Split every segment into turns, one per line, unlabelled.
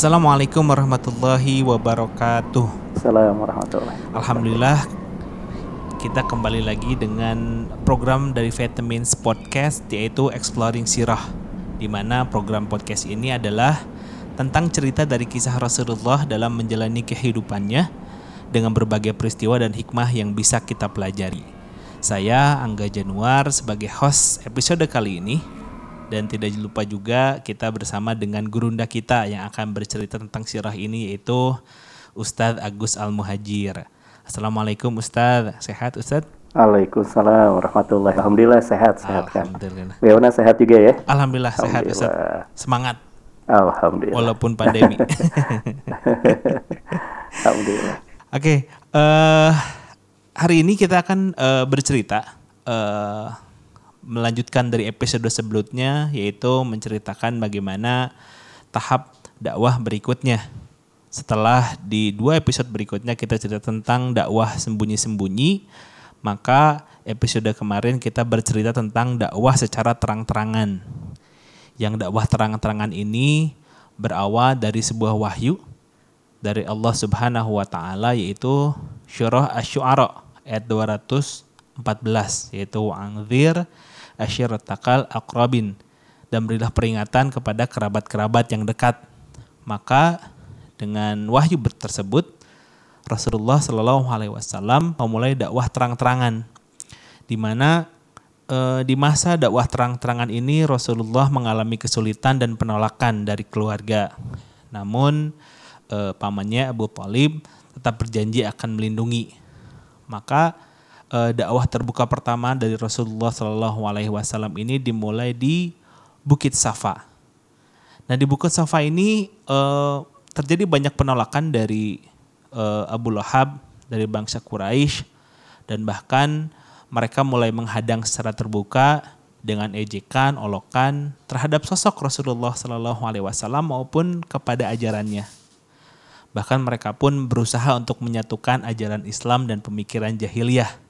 Assalamualaikum warahmatullahi wabarakatuh.
Assalamualaikum warahmatullahi
Alhamdulillah kita kembali lagi dengan program dari Vitamins Podcast yaitu Exploring Sirah di mana program podcast ini adalah tentang cerita dari kisah Rasulullah dalam menjalani kehidupannya dengan berbagai peristiwa dan hikmah yang bisa kita pelajari. Saya Angga Januar sebagai host episode kali ini dan tidak lupa juga kita bersama dengan gurunda kita yang akan bercerita tentang sirah ini yaitu Ustadz Agus Al-Muhajir. Assalamualaikum Ustadz, sehat Ustadz?
Waalaikumsalam warahmatullahi Alhamdulillah sehat sehat kan.
Alhamdulillah.
Sehat juga ya?
Alhamdulillah sehat
Alhamdulillah.
Ustadz. Semangat
Alhamdulillah.
walaupun pandemi.
Alhamdulillah.
Oke, eh hari ini kita akan eh, bercerita eh melanjutkan dari episode sebelumnya yaitu menceritakan bagaimana tahap dakwah berikutnya. Setelah di dua episode berikutnya kita cerita tentang dakwah sembunyi-sembunyi, maka episode kemarin kita bercerita tentang dakwah secara terang-terangan. Yang dakwah terang-terangan ini berawal dari sebuah wahyu dari Allah Subhanahu wa taala yaitu Surah Asy-Syu'ara ayat 214 yaitu wa'anzir asyiratakal aqrabin dan berilah peringatan kepada kerabat-kerabat yang dekat. Maka dengan wahyu tersebut Rasulullah Shallallahu alaihi wasallam memulai dakwah terang-terangan di mana eh, di masa dakwah terang-terangan ini Rasulullah mengalami kesulitan dan penolakan dari keluarga. Namun eh, pamannya Abu Talib tetap berjanji akan melindungi. Maka eh, dakwah terbuka pertama dari Rasulullah Shallallahu Alaihi Wasallam ini dimulai di Bukit Safa. Nah di Bukit Safa ini eh, terjadi banyak penolakan dari eh, Abu Lahab, dari bangsa Quraisy, dan bahkan mereka mulai menghadang secara terbuka dengan ejekan, olokan terhadap sosok Rasulullah Shallallahu Alaihi Wasallam maupun kepada ajarannya. Bahkan mereka pun berusaha untuk menyatukan ajaran Islam dan pemikiran jahiliyah.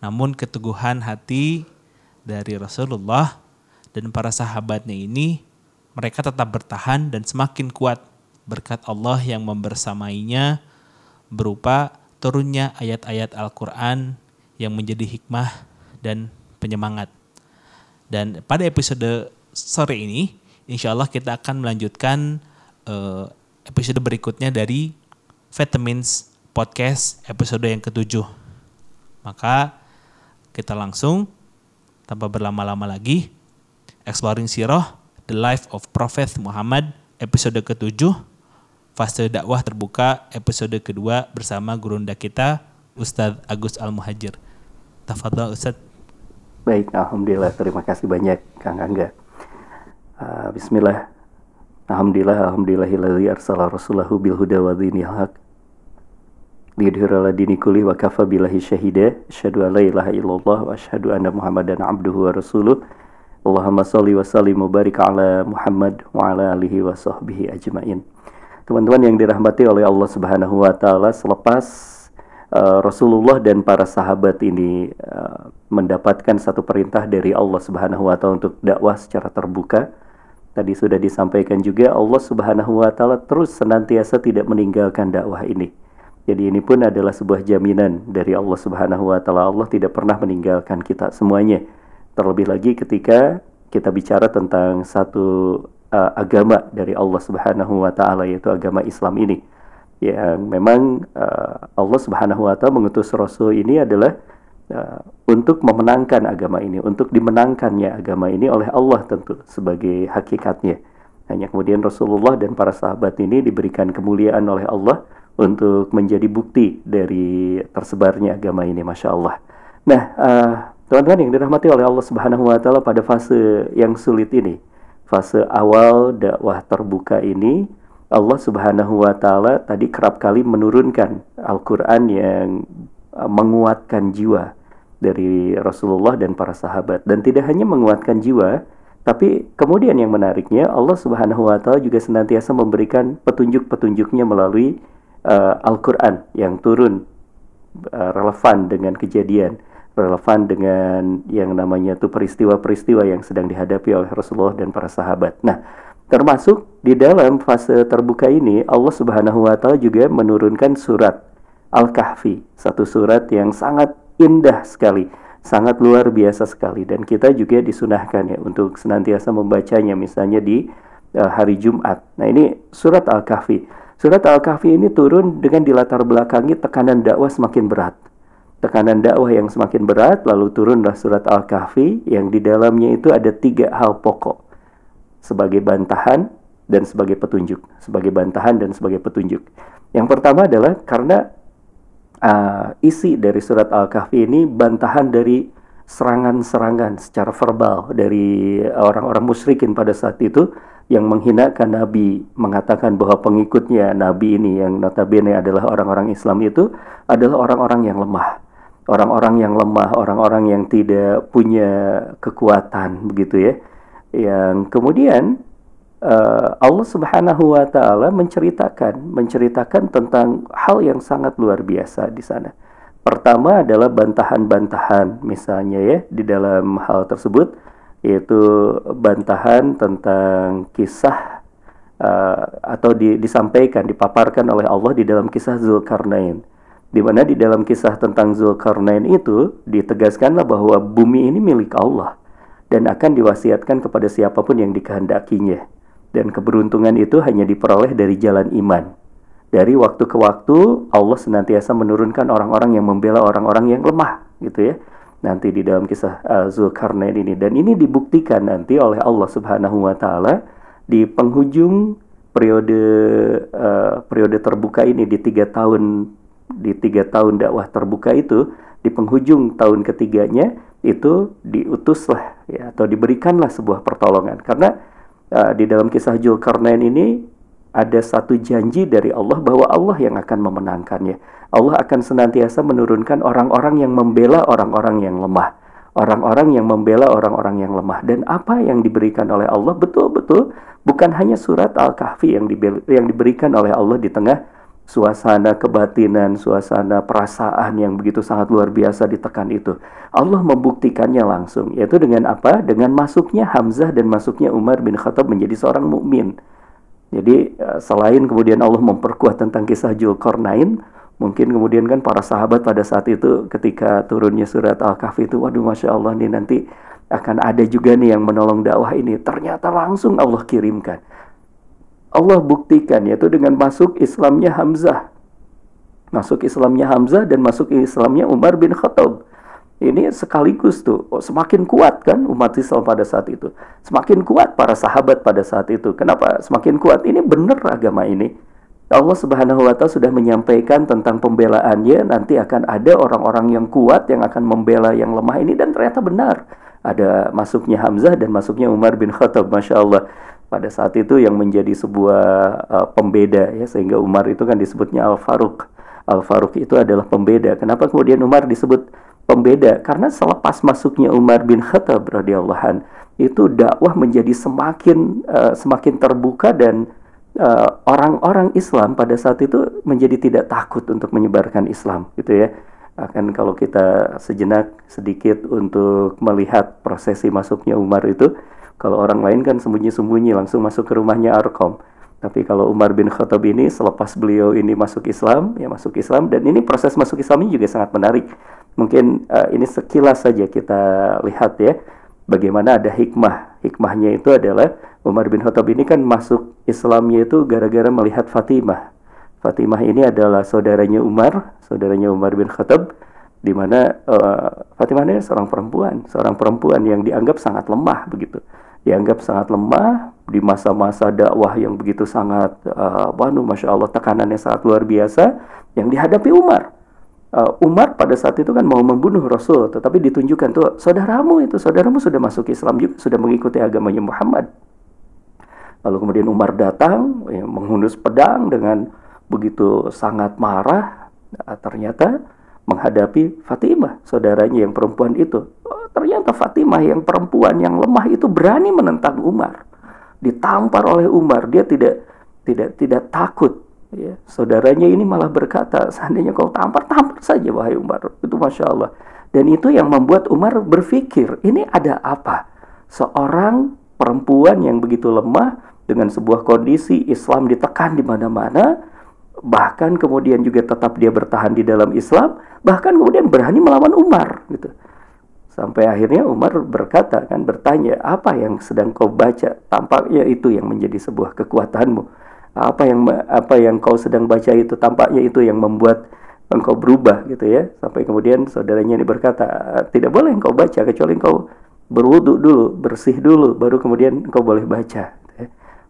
Namun keteguhan hati dari Rasulullah dan para sahabatnya ini mereka tetap bertahan dan semakin kuat berkat Allah yang membersamainya berupa turunnya ayat-ayat Al-Quran yang menjadi hikmah dan penyemangat. Dan pada episode sore ini, insya Allah kita akan melanjutkan eh, episode berikutnya dari Vitamins Podcast episode yang ketujuh. Maka kita langsung tanpa berlama-lama lagi Exploring Sirah The Life of Prophet Muhammad episode ketujuh fase dakwah terbuka episode kedua bersama gurunda kita Ustadz Agus Al Muhajir. Tafadhol Ustadz.
Baik, alhamdulillah. Terima kasih banyak Kang Angga. Ah, Bismillah. Alhamdulillah, alhamdulillahilladzi arsala rasulahu bil wa dinil haq. Ala dini kulli wa kafa billahi syahida. Asyhadu an la ilaha illallah wa asyhadu anna Muhammadan abduhu wa rasuluh. Allahumma salli wa sallim wa barik ala Muhammad wa ala alihi wa sahbihi ajmain. Teman-teman yang dirahmati oleh Allah Subhanahu wa taala, selepas uh, Rasulullah dan para sahabat ini uh, mendapatkan satu perintah dari Allah Subhanahu wa taala untuk dakwah secara terbuka. Tadi sudah disampaikan juga Allah Subhanahu wa taala terus senantiasa tidak meninggalkan dakwah ini. Jadi ini pun adalah sebuah jaminan dari Allah Subhanahu wa taala. Allah tidak pernah meninggalkan kita semuanya. Terlebih lagi ketika kita bicara tentang satu uh, agama dari Allah Subhanahu wa taala yaitu agama Islam ini. Yang memang uh, Allah Subhanahu wa taala mengutus rasul ini adalah uh, untuk memenangkan agama ini, untuk dimenangkannya agama ini oleh Allah tentu sebagai hakikatnya. Hanya kemudian Rasulullah dan para sahabat ini diberikan kemuliaan oleh Allah untuk menjadi bukti dari tersebarnya agama ini, masya Allah. Nah, uh, teman-teman yang dirahmati oleh Allah Subhanahu Wa Taala pada fase yang sulit ini, fase awal dakwah terbuka ini, Allah Subhanahu Wa Taala tadi kerap kali menurunkan Al-Quran yang uh, menguatkan jiwa dari Rasulullah dan para sahabat, dan tidak hanya menguatkan jiwa, tapi kemudian yang menariknya Allah Subhanahu Wa Taala juga senantiasa memberikan petunjuk-petunjuknya melalui uh, Al-Quran yang turun uh, relevan dengan kejadian, relevan dengan yang namanya itu peristiwa-peristiwa yang sedang dihadapi oleh Rasulullah dan para sahabat. Nah, Termasuk di dalam fase terbuka ini Allah Subhanahu wa taala juga menurunkan surat Al-Kahfi, satu surat yang sangat indah sekali, sangat luar biasa sekali dan kita juga disunahkan ya untuk senantiasa membacanya misalnya di uh, hari Jumat. Nah, ini surat Al-Kahfi. Surat Al-Kahfi ini turun dengan dilatar belakangi tekanan dakwah semakin berat. Tekanan dakwah yang semakin berat, lalu turunlah surat Al-Kahfi yang di dalamnya itu ada tiga hal pokok sebagai bantahan dan sebagai petunjuk, sebagai bantahan dan sebagai petunjuk. Yang pertama adalah karena uh, isi dari surat Al-Kahfi ini bantahan dari serangan-serangan secara verbal dari orang-orang musyrikin pada saat itu yang menghinakan Nabi mengatakan bahwa pengikutnya Nabi ini yang notabene adalah orang-orang Islam itu adalah orang-orang yang lemah orang-orang yang lemah orang-orang yang tidak punya kekuatan begitu ya yang kemudian uh, Allah Subhanahu wa taala menceritakan menceritakan tentang hal yang sangat luar biasa di sana. Pertama adalah bantahan-bantahan misalnya ya di dalam hal tersebut yaitu bantahan tentang kisah uh, atau di, disampaikan dipaparkan oleh Allah di dalam kisah Zulkarnain di mana di dalam kisah tentang Zulkarnain itu ditegaskanlah bahwa bumi ini milik Allah dan akan diwasiatkan kepada siapa pun yang dikehendakinya. Dan keberuntungan itu hanya diperoleh dari jalan iman. Dari waktu ke waktu Allah senantiasa menurunkan orang-orang yang membela orang-orang yang lemah, gitu ya. Nanti di dalam kisah uh, Zulkarnain ini dan ini dibuktikan nanti oleh Allah Subhanahu wa taala di penghujung periode uh, periode terbuka ini di tiga tahun di tiga tahun dakwah terbuka itu di penghujung tahun ketiganya itu diutuslah ya atau diberikanlah sebuah pertolongan karena uh, di dalam kisah Zulkarnain ini ada satu janji dari Allah bahwa Allah yang akan memenangkannya. Allah akan senantiasa menurunkan orang-orang yang membela orang-orang yang lemah. Orang-orang yang membela orang-orang yang lemah dan apa yang diberikan oleh Allah betul-betul bukan hanya surat Al-Kahfi yang, yang diberikan oleh Allah di tengah suasana kebatinan, suasana perasaan yang begitu sangat luar biasa ditekan itu. Allah membuktikannya langsung, yaitu dengan apa? Dengan masuknya Hamzah dan masuknya Umar bin Khattab menjadi seorang mukmin. Jadi eh, selain kemudian Allah memperkuat tentang kisah Zulkarnain, mungkin kemudian kan para sahabat pada saat itu ketika turunnya surat Al-Kahfi itu, waduh masya Allah nih nanti akan ada juga nih yang menolong dakwah ini. Ternyata langsung Allah kirimkan. Allah buktikan yaitu dengan masuk Islamnya Hamzah. Masuk Islamnya Hamzah dan masuk Islamnya Umar bin Khattab. Ini sekaligus tuh oh, semakin kuat kan umat Islam pada saat itu. Semakin kuat para sahabat pada saat itu. Kenapa semakin kuat? Ini benar agama ini. Allah Subhanahu wa taala sudah menyampaikan tentang pembelaannya nanti akan ada orang-orang yang kuat yang akan membela yang lemah ini dan ternyata benar. Ada masuknya Hamzah dan masuknya Umar bin Khattab, masya Allah pada saat itu yang menjadi sebuah uh, pembeda ya sehingga Umar itu kan disebutnya Al Faruq. Al Faruq itu adalah pembeda. Kenapa kemudian Umar disebut pembeda? Karena selepas masuknya Umar bin Khattab radhiyallahu an itu dakwah menjadi semakin uh, semakin terbuka dan eh, orang-orang uh, Islam pada saat itu menjadi tidak takut untuk menyebarkan Islam gitu ya akan kalau kita sejenak sedikit untuk melihat prosesi masuknya Umar itu kalau orang lain kan sembunyi-sembunyi langsung masuk ke rumahnya Arkom. Tapi kalau Umar bin Khattab ini selepas beliau ini masuk Islam, ya masuk Islam dan ini proses masuk Islam ini juga sangat menarik. Mungkin uh, ini sekilas saja kita lihat ya bagaimana ada hikmah. Hikmahnya itu adalah Umar bin Khattab ini kan masuk Islamnya itu gara-gara melihat Fatimah. Fatimah ini adalah saudaranya Umar, saudaranya Umar bin Khattab di mana uh, Fatimah ini seorang perempuan, seorang perempuan yang dianggap sangat lemah begitu dianggap sangat lemah di masa-masa dakwah yang begitu sangat uh, waduh masya Allah tekanannya sangat luar biasa yang dihadapi Umar. Uh, Umar pada saat itu kan mau membunuh Rasul, tetapi ditunjukkan tuh saudaramu itu saudaramu sudah masuk Islam juga sudah mengikuti agamanya Muhammad. Lalu kemudian Umar datang ya, menghunus pedang dengan begitu sangat marah. Nah, ternyata menghadapi Fatimah, saudaranya yang perempuan itu. Oh, ternyata Fatimah yang perempuan yang lemah itu berani menentang Umar. Ditampar oleh Umar, dia tidak tidak tidak takut. Ya, saudaranya ini malah berkata, seandainya kau tampar, tampar saja wahai Umar. Itu masya Allah. Dan itu yang membuat Umar berpikir, ini ada apa? Seorang perempuan yang begitu lemah dengan sebuah kondisi Islam ditekan di mana-mana, bahkan kemudian juga tetap dia bertahan di dalam Islam, bahkan kemudian berani melawan Umar gitu. Sampai akhirnya Umar berkata kan bertanya, "Apa yang sedang kau baca? Tampaknya itu yang menjadi sebuah kekuatanmu. Apa yang apa yang kau sedang baca itu tampaknya itu yang membuat engkau berubah gitu ya." Sampai kemudian saudaranya ini berkata, "Tidak boleh engkau baca kecuali engkau berwudhu dulu, bersih dulu, baru kemudian engkau boleh baca."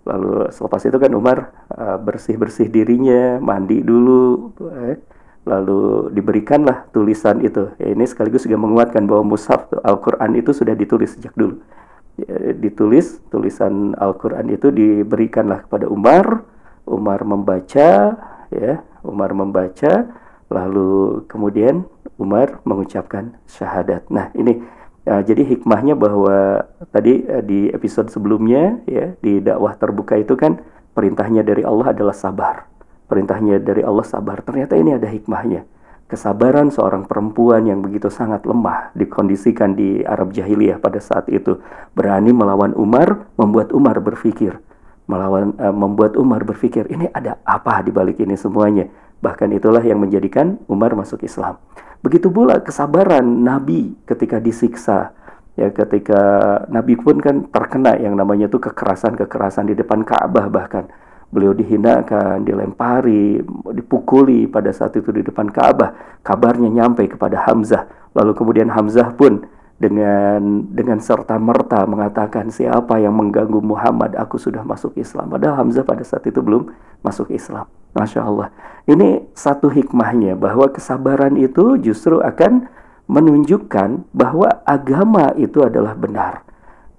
Lalu selepas itu kan Umar uh, bersih-bersih dirinya, mandi dulu, eh, lalu diberikanlah tulisan itu. Ya, ini sekaligus juga menguatkan bahwa mushaf Al-Quran itu sudah ditulis sejak dulu. Ya, ditulis tulisan Al-Quran itu diberikanlah kepada Umar. Umar membaca, ya, Umar membaca, lalu kemudian Umar mengucapkan syahadat. Nah ini Nah, jadi hikmahnya bahwa tadi uh, di episode sebelumnya ya di dakwah terbuka itu kan perintahnya dari Allah adalah sabar. Perintahnya dari Allah sabar. Ternyata ini ada hikmahnya. Kesabaran seorang perempuan yang begitu sangat lemah dikondisikan di Arab jahiliyah pada saat itu berani melawan Umar, membuat Umar berpikir, melawan uh, membuat Umar berpikir ini ada apa di balik ini semuanya. Bahkan itulah yang menjadikan Umar masuk Islam. Begitu pula kesabaran Nabi ketika disiksa. Ya, ketika Nabi pun kan terkena yang namanya itu kekerasan-kekerasan di depan Ka'bah bahkan. Beliau dihinakan, dilempari, dipukuli pada saat itu di depan Ka'bah. Kabarnya nyampe kepada Hamzah. Lalu kemudian Hamzah pun dengan dengan serta merta mengatakan siapa yang mengganggu Muhammad? Aku sudah masuk Islam. Padahal Hamzah pada saat itu belum masuk Islam. Masya Allah. Ini satu hikmahnya bahwa kesabaran itu justru akan menunjukkan bahwa agama itu adalah benar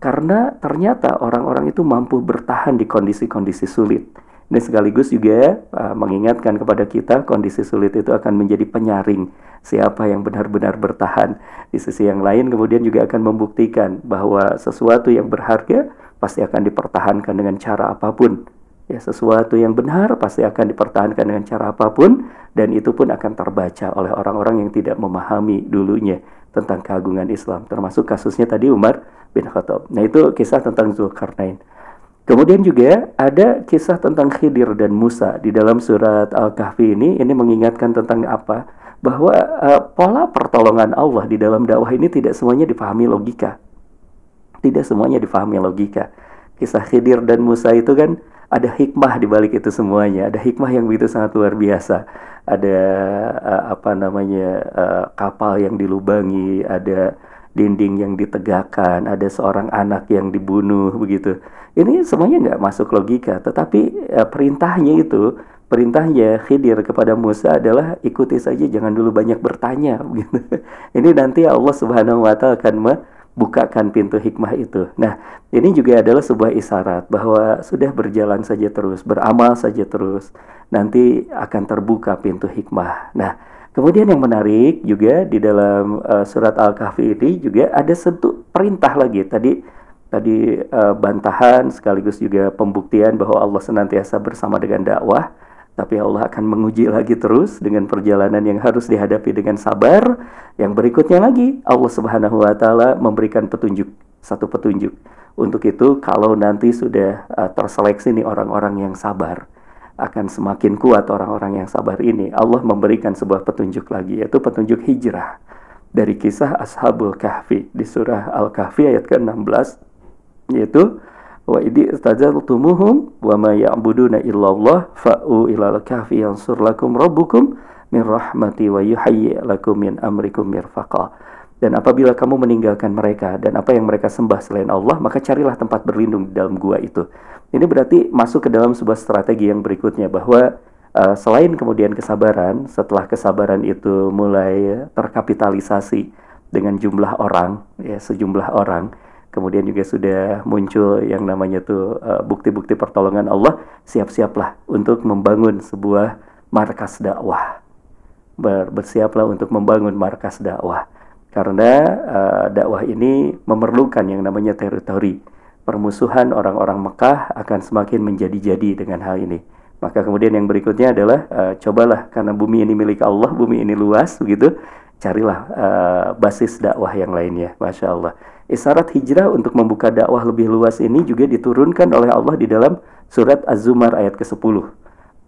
karena ternyata orang-orang itu mampu bertahan di kondisi-kondisi sulit dan sekaligus juga uh, mengingatkan kepada kita kondisi sulit itu akan menjadi penyaring siapa yang benar-benar bertahan. Di sisi yang lain kemudian juga akan membuktikan bahwa sesuatu yang berharga pasti akan dipertahankan dengan cara apa pun. Ya, sesuatu yang benar pasti akan dipertahankan dengan cara apa pun dan itu pun akan terbaca oleh orang-orang yang tidak memahami dulunya tentang keagungan Islam. Termasuk kasusnya tadi Umar bin Khattab. Nah, itu kisah tentang Zulkarnain. Kemudian juga ada kisah tentang Khidir dan Musa di dalam surat Al-Kahfi ini ini mengingatkan tentang apa? Bahwa uh, pola pertolongan Allah di dalam dakwah ini tidak semuanya dipahami logika. Tidak semuanya dipahami logika. Kisah Khidir dan Musa itu kan ada hikmah di balik itu semuanya, ada hikmah yang begitu sangat luar biasa. Ada uh, apa namanya uh, kapal yang dilubangi, ada dinding yang ditegakkan, ada seorang anak yang dibunuh begitu. Ini semuanya nggak masuk logika, tetapi eh, perintahnya itu, perintahnya Khidir kepada Musa adalah ikuti saja, jangan dulu banyak bertanya begitu. Ini nanti Allah Subhanahu wa taala akan membukakan pintu hikmah itu. Nah, ini juga adalah sebuah isyarat bahwa sudah berjalan saja terus, beramal saja terus, nanti akan terbuka pintu hikmah. Nah, Kemudian yang menarik juga di dalam uh, surat Al-Kahfi ini juga ada satu perintah lagi. Tadi tadi uh, bantahan sekaligus juga pembuktian bahwa Allah senantiasa bersama dengan dakwah, tapi Allah akan menguji lagi terus dengan perjalanan yang harus dihadapi dengan sabar. Yang berikutnya lagi Allah Subhanahu wa taala memberikan petunjuk, satu petunjuk. Untuk itu kalau nanti sudah uh, terseleksi nih orang-orang yang sabar, akan semakin kuat orang-orang yang sabar ini. Allah memberikan sebuah petunjuk lagi, yaitu petunjuk hijrah. Dari kisah Ashabul Kahfi di surah Al-Kahfi ayat ke-16, yaitu wa idi istazaltumuhum wa ma ya'buduna illallah fa'u ilal kahfi yansur lakum rabbukum min rahmati wa yuhayyi lakum min amrikum mirfaqa dan apabila kamu meninggalkan mereka dan apa yang mereka sembah selain Allah, maka carilah tempat berlindung di dalam gua itu. Ini berarti masuk ke dalam sebuah strategi yang berikutnya bahwa uh, selain kemudian kesabaran, setelah kesabaran itu mulai terkapitalisasi dengan jumlah orang, ya sejumlah orang, kemudian juga sudah muncul yang namanya tuh uh, bukti-bukti pertolongan Allah, siap-siaplah untuk membangun sebuah markas dakwah. Ber bersiaplah untuk membangun markas dakwah karena uh, dakwah ini memerlukan yang namanya teritori. Permusuhan orang-orang Mekah akan semakin menjadi-jadi dengan hal ini. Maka kemudian yang berikutnya adalah uh, cobalah karena bumi ini milik Allah, bumi ini luas begitu. carilah uh, basis dakwah yang lainnya, masya Allah. Isyarat hijrah untuk membuka dakwah lebih luas ini juga diturunkan oleh Allah di dalam surat Az-Zumar ayat ke-10.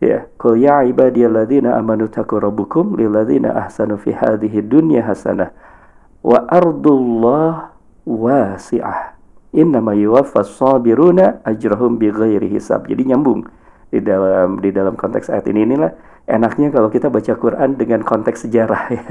Ya, qul ya ibadiyalladzina amanu taqurrabukum lilladzina ahsanu fi hadhihi dunya hasanah wa ardullah wasi'ah. Innama yuwaffas sabiruna ajrahum bighairi hisab. Jadi nyambung di dalam di dalam konteks ayat ini inilah enaknya kalau kita baca Quran dengan konteks sejarah ya.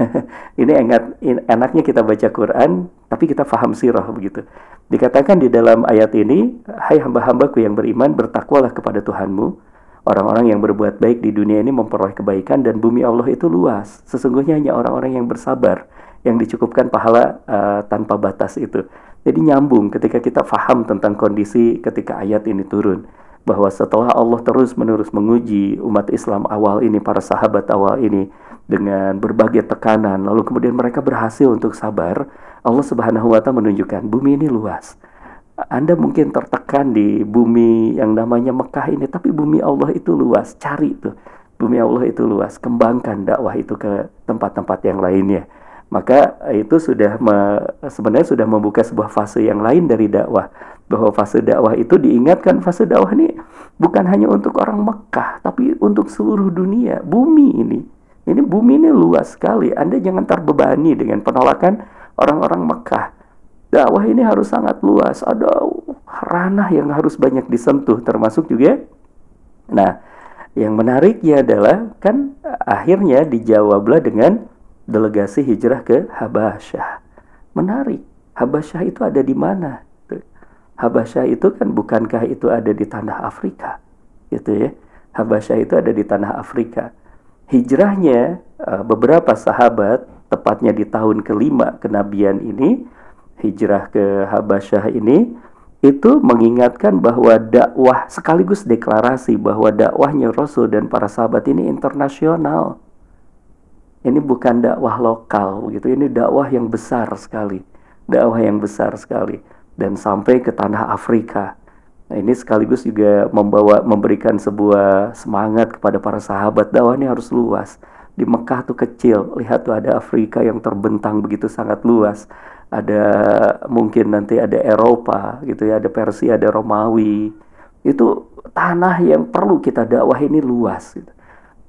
ini engat enaknya kita baca Quran tapi kita faham sirah begitu. Dikatakan di dalam ayat ini, hai hamba-hambaku yang beriman bertakwalah kepada Tuhanmu. Orang-orang yang berbuat baik di dunia ini memperoleh kebaikan dan bumi Allah itu luas. Sesungguhnya hanya orang-orang yang bersabar yang dicukupkan pahala uh, tanpa batas itu. Jadi nyambung ketika kita faham tentang kondisi ketika ayat ini turun bahwa setelah Allah terus-menerus menguji umat Islam awal ini, para sahabat awal ini dengan berbagai tekanan, lalu kemudian mereka berhasil untuk sabar, Allah Subhanahu wa taala menunjukkan bumi ini luas. Anda mungkin tertekan di bumi yang namanya Mekah ini, tapi bumi Allah itu luas. Cari itu. Bumi Allah itu luas. Kembangkan dakwah itu ke tempat-tempat yang lainnya. Maka itu sudah me, sebenarnya sudah membuka sebuah fase yang lain dari dakwah. Bahwa fase dakwah itu diingatkan fase dakwah ini bukan hanya untuk orang Mekah tapi untuk seluruh dunia. Bumi ini. Ini bumi ini luas sekali. Anda jangan terbebani dengan penolakan orang-orang Mekah. Dakwah ini harus sangat luas. Ada ranah yang harus banyak disentuh termasuk juga nah yang menariknya adalah kan akhirnya dijawablah dengan delegasi hijrah ke Habasyah. Menarik. Habasyah itu ada di mana? Habasyah itu kan bukankah itu ada di tanah Afrika? Gitu ya. Habasyah itu ada di tanah Afrika. Hijrahnya eh, beberapa sahabat tepatnya di tahun kelima kenabian ini hijrah ke Habasyah ini itu mengingatkan bahwa dakwah sekaligus deklarasi bahwa dakwahnya Rasul dan para sahabat ini internasional. Ini bukan dakwah lokal gitu, ini dakwah yang besar sekali. Dakwah yang besar sekali dan sampai ke tanah Afrika. Nah, ini sekaligus juga membawa memberikan sebuah semangat kepada para sahabat dakwah ini harus luas. Di Mekah tuh kecil, lihat tuh ada Afrika yang terbentang begitu sangat luas. Ada mungkin nanti ada Eropa gitu ya, ada Persia, ada Romawi. Itu tanah yang perlu kita dakwah ini luas. Gitu.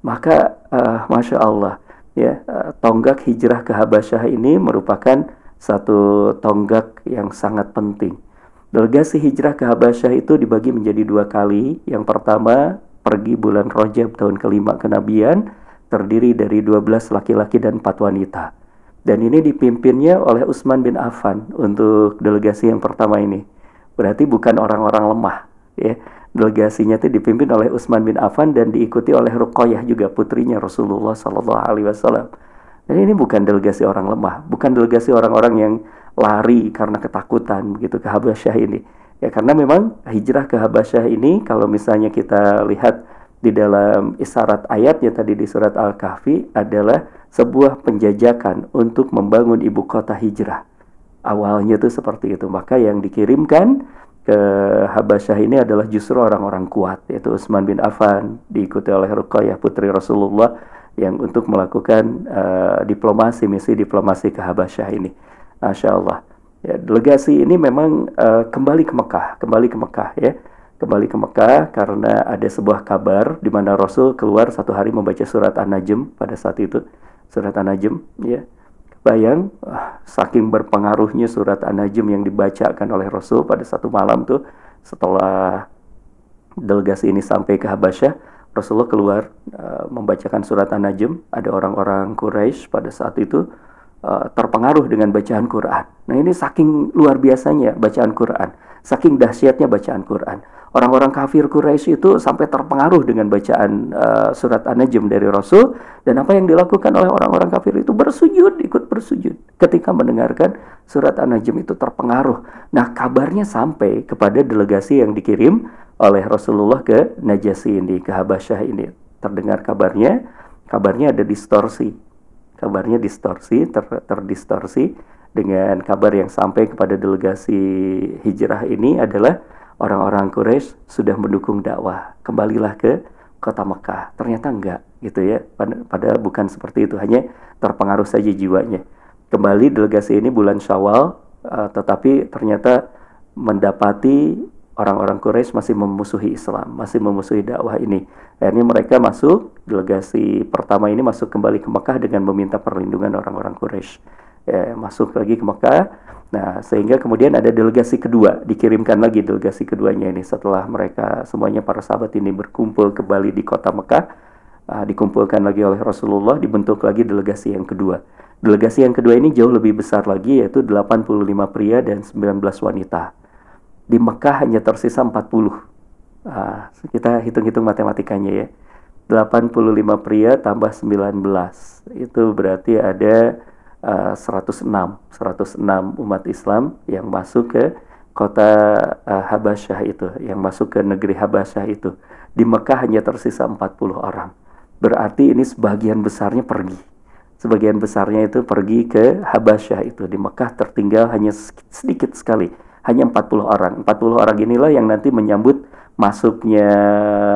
Maka uh, masya Allah ya uh, tonggak hijrah ke Habasyah ini merupakan satu tonggak yang sangat penting. Delegasi hijrah ke Habasyah itu dibagi menjadi dua kali. Yang pertama, pergi bulan Rojab tahun kelima kenabian, terdiri dari 12 laki-laki dan 4 wanita. Dan ini dipimpinnya oleh Utsman bin Affan untuk delegasi yang pertama ini. Berarti bukan orang-orang lemah, ya. Delegasinya itu dipimpin oleh Utsman bin Affan dan diikuti oleh Ruqayyah juga putrinya Rasulullah Sallallahu alaihi wasallam. Dan ini bukan delegasi orang lemah, bukan delegasi orang-orang yang lari karena ketakutan begitu ke Habasyah ini. Ya karena memang hijrah ke Habasyah ini kalau misalnya kita lihat di dalam isyarat ayatnya tadi di surat Al-Kahfi adalah sebuah penjajakan untuk membangun ibu kota hijrah. Awalnya itu seperti itu. Maka yang dikirimkan ke Habasyah ini adalah justru orang-orang kuat yaitu Utsman bin Affan diikuti oleh Ruqayyah putri Rasulullah yang untuk melakukan uh, diplomasi misi diplomasi ke Habasyah ini. Masya Allah. Ya, delegasi ini memang uh, kembali ke Mekah, kembali ke Mekah ya, kembali ke Mekah karena ada sebuah kabar di mana Rasul keluar satu hari membaca surat An-Najm pada saat itu, surat An-Najm ya. Bayang, uh, saking berpengaruhnya surat An-Najm yang dibacakan oleh Rasul pada satu malam tuh setelah delegasi ini sampai ke Habasyah, Rasulullah keluar uh, membacakan surat An-Najm. Ada orang-orang Quraisy pada saat itu uh, terpengaruh dengan bacaan Quran. Nah ini saking luar biasanya bacaan Quran, saking dahsyatnya bacaan Quran. Orang-orang kafir Quraisy itu sampai terpengaruh dengan bacaan uh, surat An-Najm dari Rasul dan apa yang dilakukan oleh orang-orang kafir itu bersujud, ikut bersujud ketika mendengarkan surat An-Najm itu terpengaruh. Nah, kabarnya sampai kepada delegasi yang dikirim oleh Rasulullah ke Najasi ini, ke Habasyah ini. Terdengar kabarnya, kabarnya ada distorsi. Kabarnya distorsi, ter, terdistorsi dengan kabar yang sampai kepada delegasi hijrah ini adalah orang-orang Quraisy sudah mendukung dakwah. Kembalilah ke kota Mekah. Ternyata enggak gitu ya. Padahal bukan seperti itu, hanya terpengaruh saja jiwanya. Kembali delegasi ini bulan Syawal, uh, tetapi ternyata mendapati orang-orang Quraisy masih memusuhi Islam, masih memusuhi dakwah ini. Akhirnya mereka masuk, delegasi pertama ini masuk kembali ke Mekah dengan meminta perlindungan orang-orang Quraisy. Ya, masuk lagi ke Mekah. Nah, sehingga kemudian ada delegasi kedua, dikirimkan lagi delegasi keduanya ini setelah mereka semuanya para sahabat ini berkumpul kembali di kota Mekah, uh, dikumpulkan lagi oleh Rasulullah, dibentuk lagi delegasi yang kedua. Delegasi yang kedua ini jauh lebih besar lagi yaitu 85 pria dan 19 wanita di Mekah hanya tersisa 40. Nah, kita hitung-hitung matematikanya ya. 85 pria tambah 19. Itu berarti ada uh, 106. 106 umat Islam yang masuk ke kota uh, Habasyah itu, yang masuk ke negeri Habasyah itu. Di Mekah hanya tersisa 40 orang. Berarti ini sebagian besarnya pergi. Sebagian besarnya itu pergi ke Habasyah itu. Di Mekah tertinggal hanya sedikit sekali hanya 40 orang. 40 orang inilah yang nanti menyambut masuknya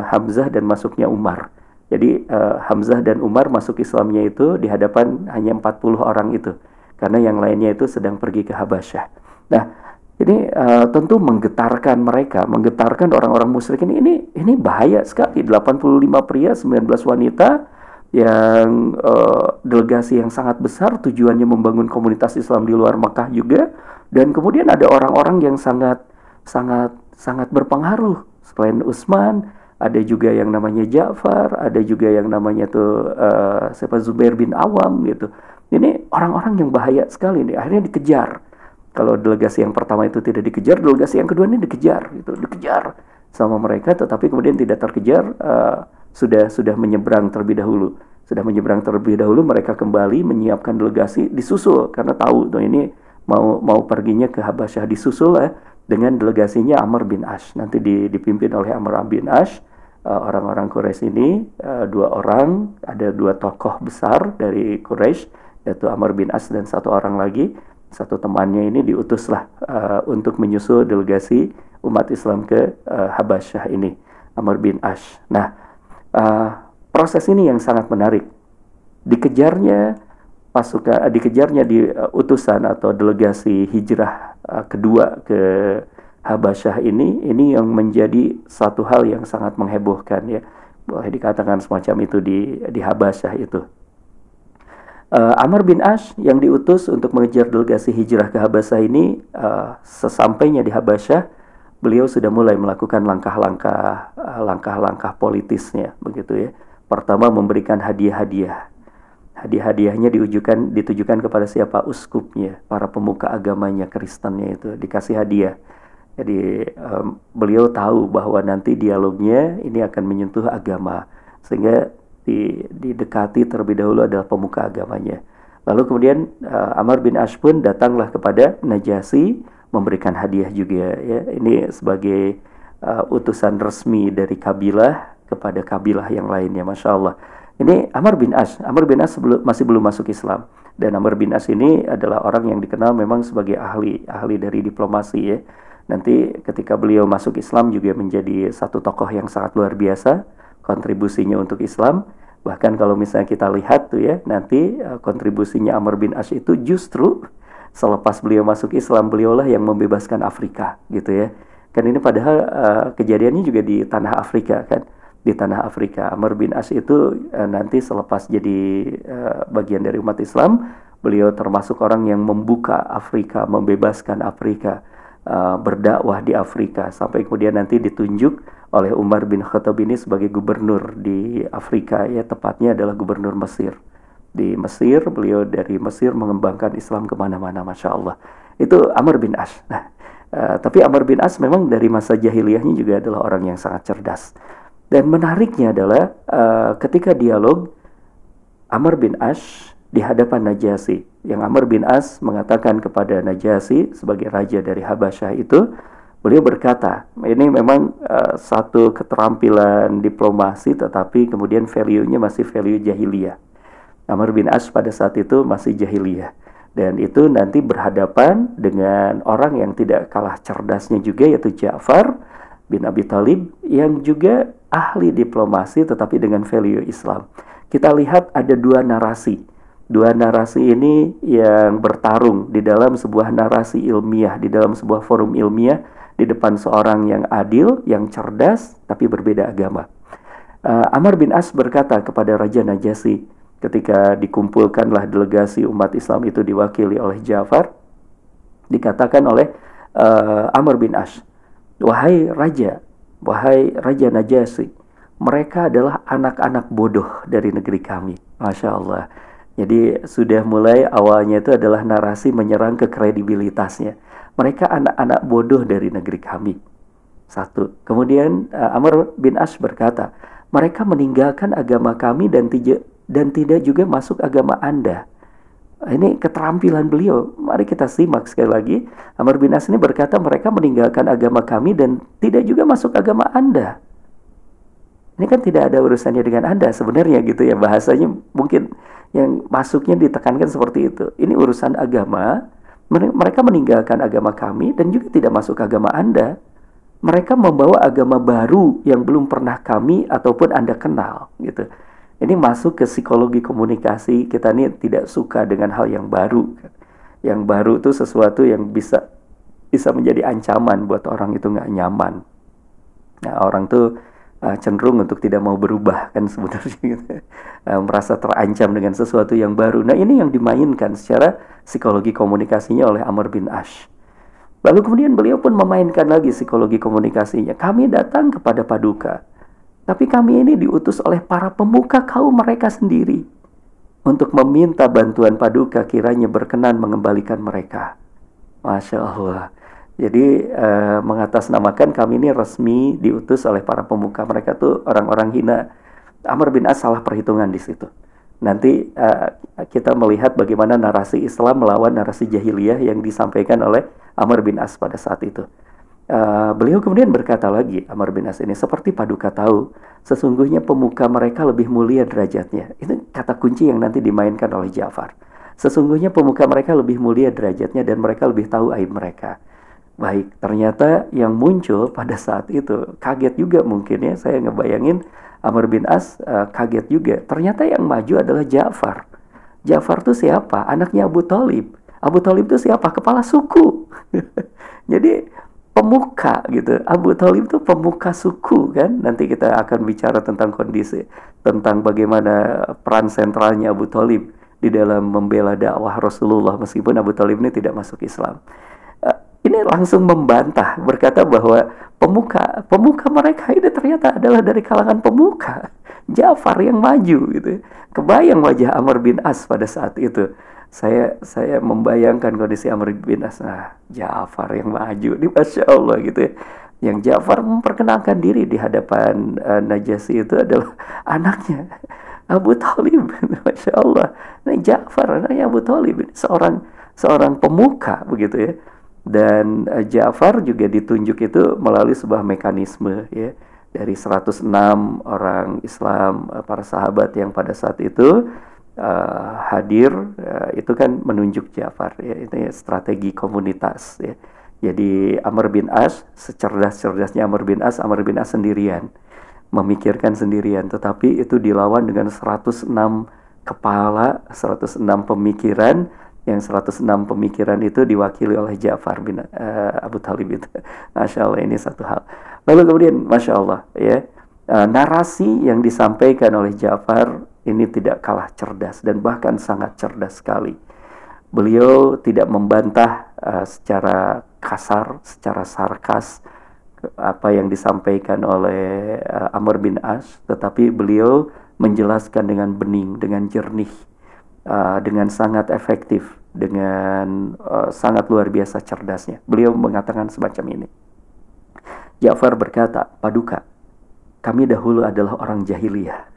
Hamzah dan masuknya Umar. Jadi uh, Hamzah dan Umar masuk Islamnya itu di hadapan hanya 40 orang itu. Karena yang lainnya itu sedang pergi ke Habasyah. Nah, ini uh, tentu menggetarkan mereka, menggetarkan orang-orang musyrik ini. Ini ini bahaya sekali. 85 pria, 19 wanita yang uh, delegasi yang sangat besar tujuannya membangun komunitas Islam di luar Makkah juga dan kemudian ada orang-orang yang sangat sangat sangat berpengaruh selain Utsman ada juga yang namanya Ja'far ada juga yang namanya tuh uh, siapa Zubair bin Awam gitu. Ini orang-orang yang bahaya sekali nih akhirnya dikejar. Kalau delegasi yang pertama itu tidak dikejar delegasi yang kedua ini dikejar gitu dikejar sama mereka. Tetapi kemudian tidak terkejar uh, sudah sudah menyeberang terlebih dahulu. Sudah menyeberang terlebih dahulu mereka kembali menyiapkan delegasi disusul karena tahu tuh ini mau mau perginya ke Habasyah disusul ya dengan delegasinya Amr bin Ash. Nanti dipimpin oleh Amr bin Ash orang-orang Quraisy ini uh, dua orang ada dua tokoh besar dari Quraisy yaitu Amr bin Ash dan satu orang lagi. Satu temannya ini diutuslah uh, untuk menyusul delegasi umat Islam ke Habasyah ini Amr bin Ash nah proses ini yang sangat menarik. Dikejarnya pasukan dikejarnya di uh, utusan atau delegasi hijrah kedua ke Habasyah ini ini yang menjadi satu hal yang sangat menghebohkan ya. Boleh dikatakan semacam itu di di Habasyah itu. Uh, Amr bin Ash yang diutus untuk mengejar delegasi hijrah ke Habasyah ini uh, sesampainya di Habasyah beliau sudah mulai melakukan langkah-langkah uh, langkah-langkah politisnya begitu ya. Pertama memberikan hadiah-hadiah. Hadiah-hadiahnya ditujukan ditujukan kepada siapa? Uskupnya para pemuka agamanya Kristennya itu. Dikasih hadiah jadi um, beliau tahu bahwa nanti dialognya ini akan menyentuh agama sehingga di, didekati terlebih dahulu adalah pemuka agamanya lalu kemudian uh, Amr bin Ash pun datanglah kepada Najasi memberikan hadiah juga ya ini sebagai uh, utusan resmi dari kabilah kepada kabilah yang lainnya masya Allah ini Amr bin As. Amr bin As sebelum, masih belum masuk Islam. Dan Amr bin As ini adalah orang yang dikenal memang sebagai ahli, ahli dari diplomasi ya. Nanti ketika beliau masuk Islam juga menjadi satu tokoh yang sangat luar biasa kontribusinya untuk Islam. Bahkan kalau misalnya kita lihat tuh ya, nanti uh, kontribusinya Amr bin As itu justru selepas beliau masuk Islam, beliaulah yang membebaskan Afrika gitu ya. Kan ini padahal uh, kejadiannya juga di tanah Afrika kan di tanah Afrika. Amr bin As itu uh, nanti selepas jadi uh, bagian dari umat Islam, beliau termasuk orang yang membuka Afrika, membebaskan Afrika, uh, berdakwah di Afrika sampai kemudian nanti ditunjuk oleh Umar bin Khattab ini sebagai gubernur di Afrika ya tepatnya adalah gubernur Mesir. Di Mesir, beliau dari Mesir mengembangkan Islam ke mana-mana, masya Allah. Itu Amr bin As. Nah, uh, tapi Amr bin As memang dari masa jahiliyahnya juga adalah orang yang sangat cerdas. Dan menariknya adalah uh, ketika dialog Amr bin Ash di hadapan Najasi, yang Amr bin As mengatakan kepada Najasi sebagai raja dari Habasyah itu, beliau berkata, ini memang uh, satu keterampilan diplomasi tetapi kemudian value-nya masih value jahiliyah. Amr bin As pada saat itu masih jahiliyah. Dan itu nanti berhadapan dengan orang yang tidak kalah cerdasnya juga yaitu Ja'far bin Abi Talib yang juga ahli diplomasi tetapi dengan value Islam. kita lihat ada dua narasi. Dua narasi ini yang bertarung di dalam sebuah narasi ilmiah, di dalam sebuah forum ilmiah, di depan seorang yang adil, yang cerdas, tapi berbeda agama. Uh, Amr bin As berkata kepada Raja Najasyi ketika dikumpulkanlah delegasi umat Islam itu diwakili oleh Ja'far, dikatakan oleh uh, Amr bin As, Wahai Raja, wahai Raja Najasyi, mereka adalah anak-anak bodoh dari negeri kami. Masya Allah. Jadi sudah mulai awalnya itu adalah narasi menyerang ke kredibilitasnya. Mereka anak-anak bodoh dari negeri kami. Satu. Kemudian uh, Amr bin As berkata, mereka meninggalkan agama kami dan tidak dan tidak juga masuk agama Anda. Ini keterampilan beliau. Mari kita simak sekali lagi. Amr bin As ini berkata mereka meninggalkan agama kami dan tidak juga masuk agama Anda. Ini kan tidak ada urusannya dengan Anda sebenarnya gitu ya bahasanya mungkin yang masuknya ditekankan seperti itu. Ini urusan agama. Mereka meninggalkan agama kami dan juga tidak masuk agama Anda. Mereka membawa agama baru yang belum pernah kami ataupun Anda kenal gitu. Ini masuk ke psikologi komunikasi. Kita ini tidak suka dengan hal yang baru. Yang baru itu sesuatu yang bisa bisa menjadi ancaman buat orang itu nggak nyaman. Nah, orang tuh uh, cenderung untuk tidak mau berubah kan sebenarnya gitu. uh, merasa terancam dengan sesuatu yang baru. Nah ini yang dimainkan secara psikologi komunikasinya oleh Amr bin Ash. Lalu kemudian beliau pun memainkan lagi psikologi komunikasinya. Kami datang kepada Paduka, tapi kami ini diutus oleh para pemuka kaum mereka sendiri untuk meminta bantuan Paduka kiranya berkenan mengembalikan mereka. Masya Allah. Jadi uh, mengatasnamakan kami ini resmi diutus oleh para pemuka mereka tuh orang-orang hina. Amr bin As salah perhitungan di situ. Nanti uh, kita melihat bagaimana narasi Islam melawan narasi jahiliyah yang disampaikan oleh Amr bin As pada saat itu. Uh, beliau kemudian berkata lagi, Amr bin As ini, seperti paduka tahu, sesungguhnya pemuka mereka lebih mulia derajatnya. Itu kata kunci yang nanti dimainkan oleh Ja'far. Sesungguhnya pemuka mereka lebih mulia derajatnya dan mereka lebih tahu aib mereka. Baik, ternyata yang muncul pada saat itu kaget juga mungkin ya. Saya ngebayangin Amr bin As uh, kaget juga. Ternyata yang maju adalah Ja'far. Ja'far itu siapa? Anaknya Abu Talib. Abu Talib itu siapa? Kepala suku. Jadi pemuka gitu. Abu Talib itu pemuka suku kan. Nanti kita akan bicara tentang kondisi, tentang bagaimana peran sentralnya Abu Talib di dalam membela dakwah Rasulullah meskipun Abu Talib ini tidak masuk Islam ini langsung membantah berkata bahwa pemuka pemuka mereka ini ternyata adalah dari kalangan pemuka. Ja'far yang maju gitu. Kebayang wajah Amr bin As pada saat itu. Saya saya membayangkan kondisi Amr bin As. Nah Ja'far yang maju ini masya Allah gitu ya. Yang Ja'far memperkenalkan diri di hadapan uh, Najasyi itu adalah anaknya Abu Talib masya Allah. Nah Ja'far anaknya Abu Talib seorang seorang pemuka begitu ya dan uh, Ja'far juga ditunjuk itu melalui sebuah mekanisme ya. Dari 106 orang Islam uh, para sahabat yang pada saat itu uh, hadir uh, itu kan menunjuk Ja'far ya. Itu ya, strategi komunitas ya. Jadi Amr bin As secerdas-cerdasnya Amr bin As Amr bin As sendirian. Memikirkan sendirian tetapi itu dilawan dengan 106 kepala 106 pemikiran yang 106 pemikiran itu diwakili oleh Ja'far bin uh, Abu Talib itu. Masya Allah ini satu hal. Lalu kemudian Masya Allah ya uh, narasi yang disampaikan oleh Ja'far ini tidak kalah cerdas dan bahkan sangat cerdas sekali. Beliau tidak membantah uh, secara kasar, secara sarkas apa yang disampaikan oleh uh, Amr bin As, tetapi beliau menjelaskan dengan bening, dengan jernih, uh, dengan sangat efektif dengan uh, sangat luar biasa cerdasnya. Beliau mengatakan semacam ini. Ja'far berkata, Paduka, kami dahulu adalah orang jahiliyah.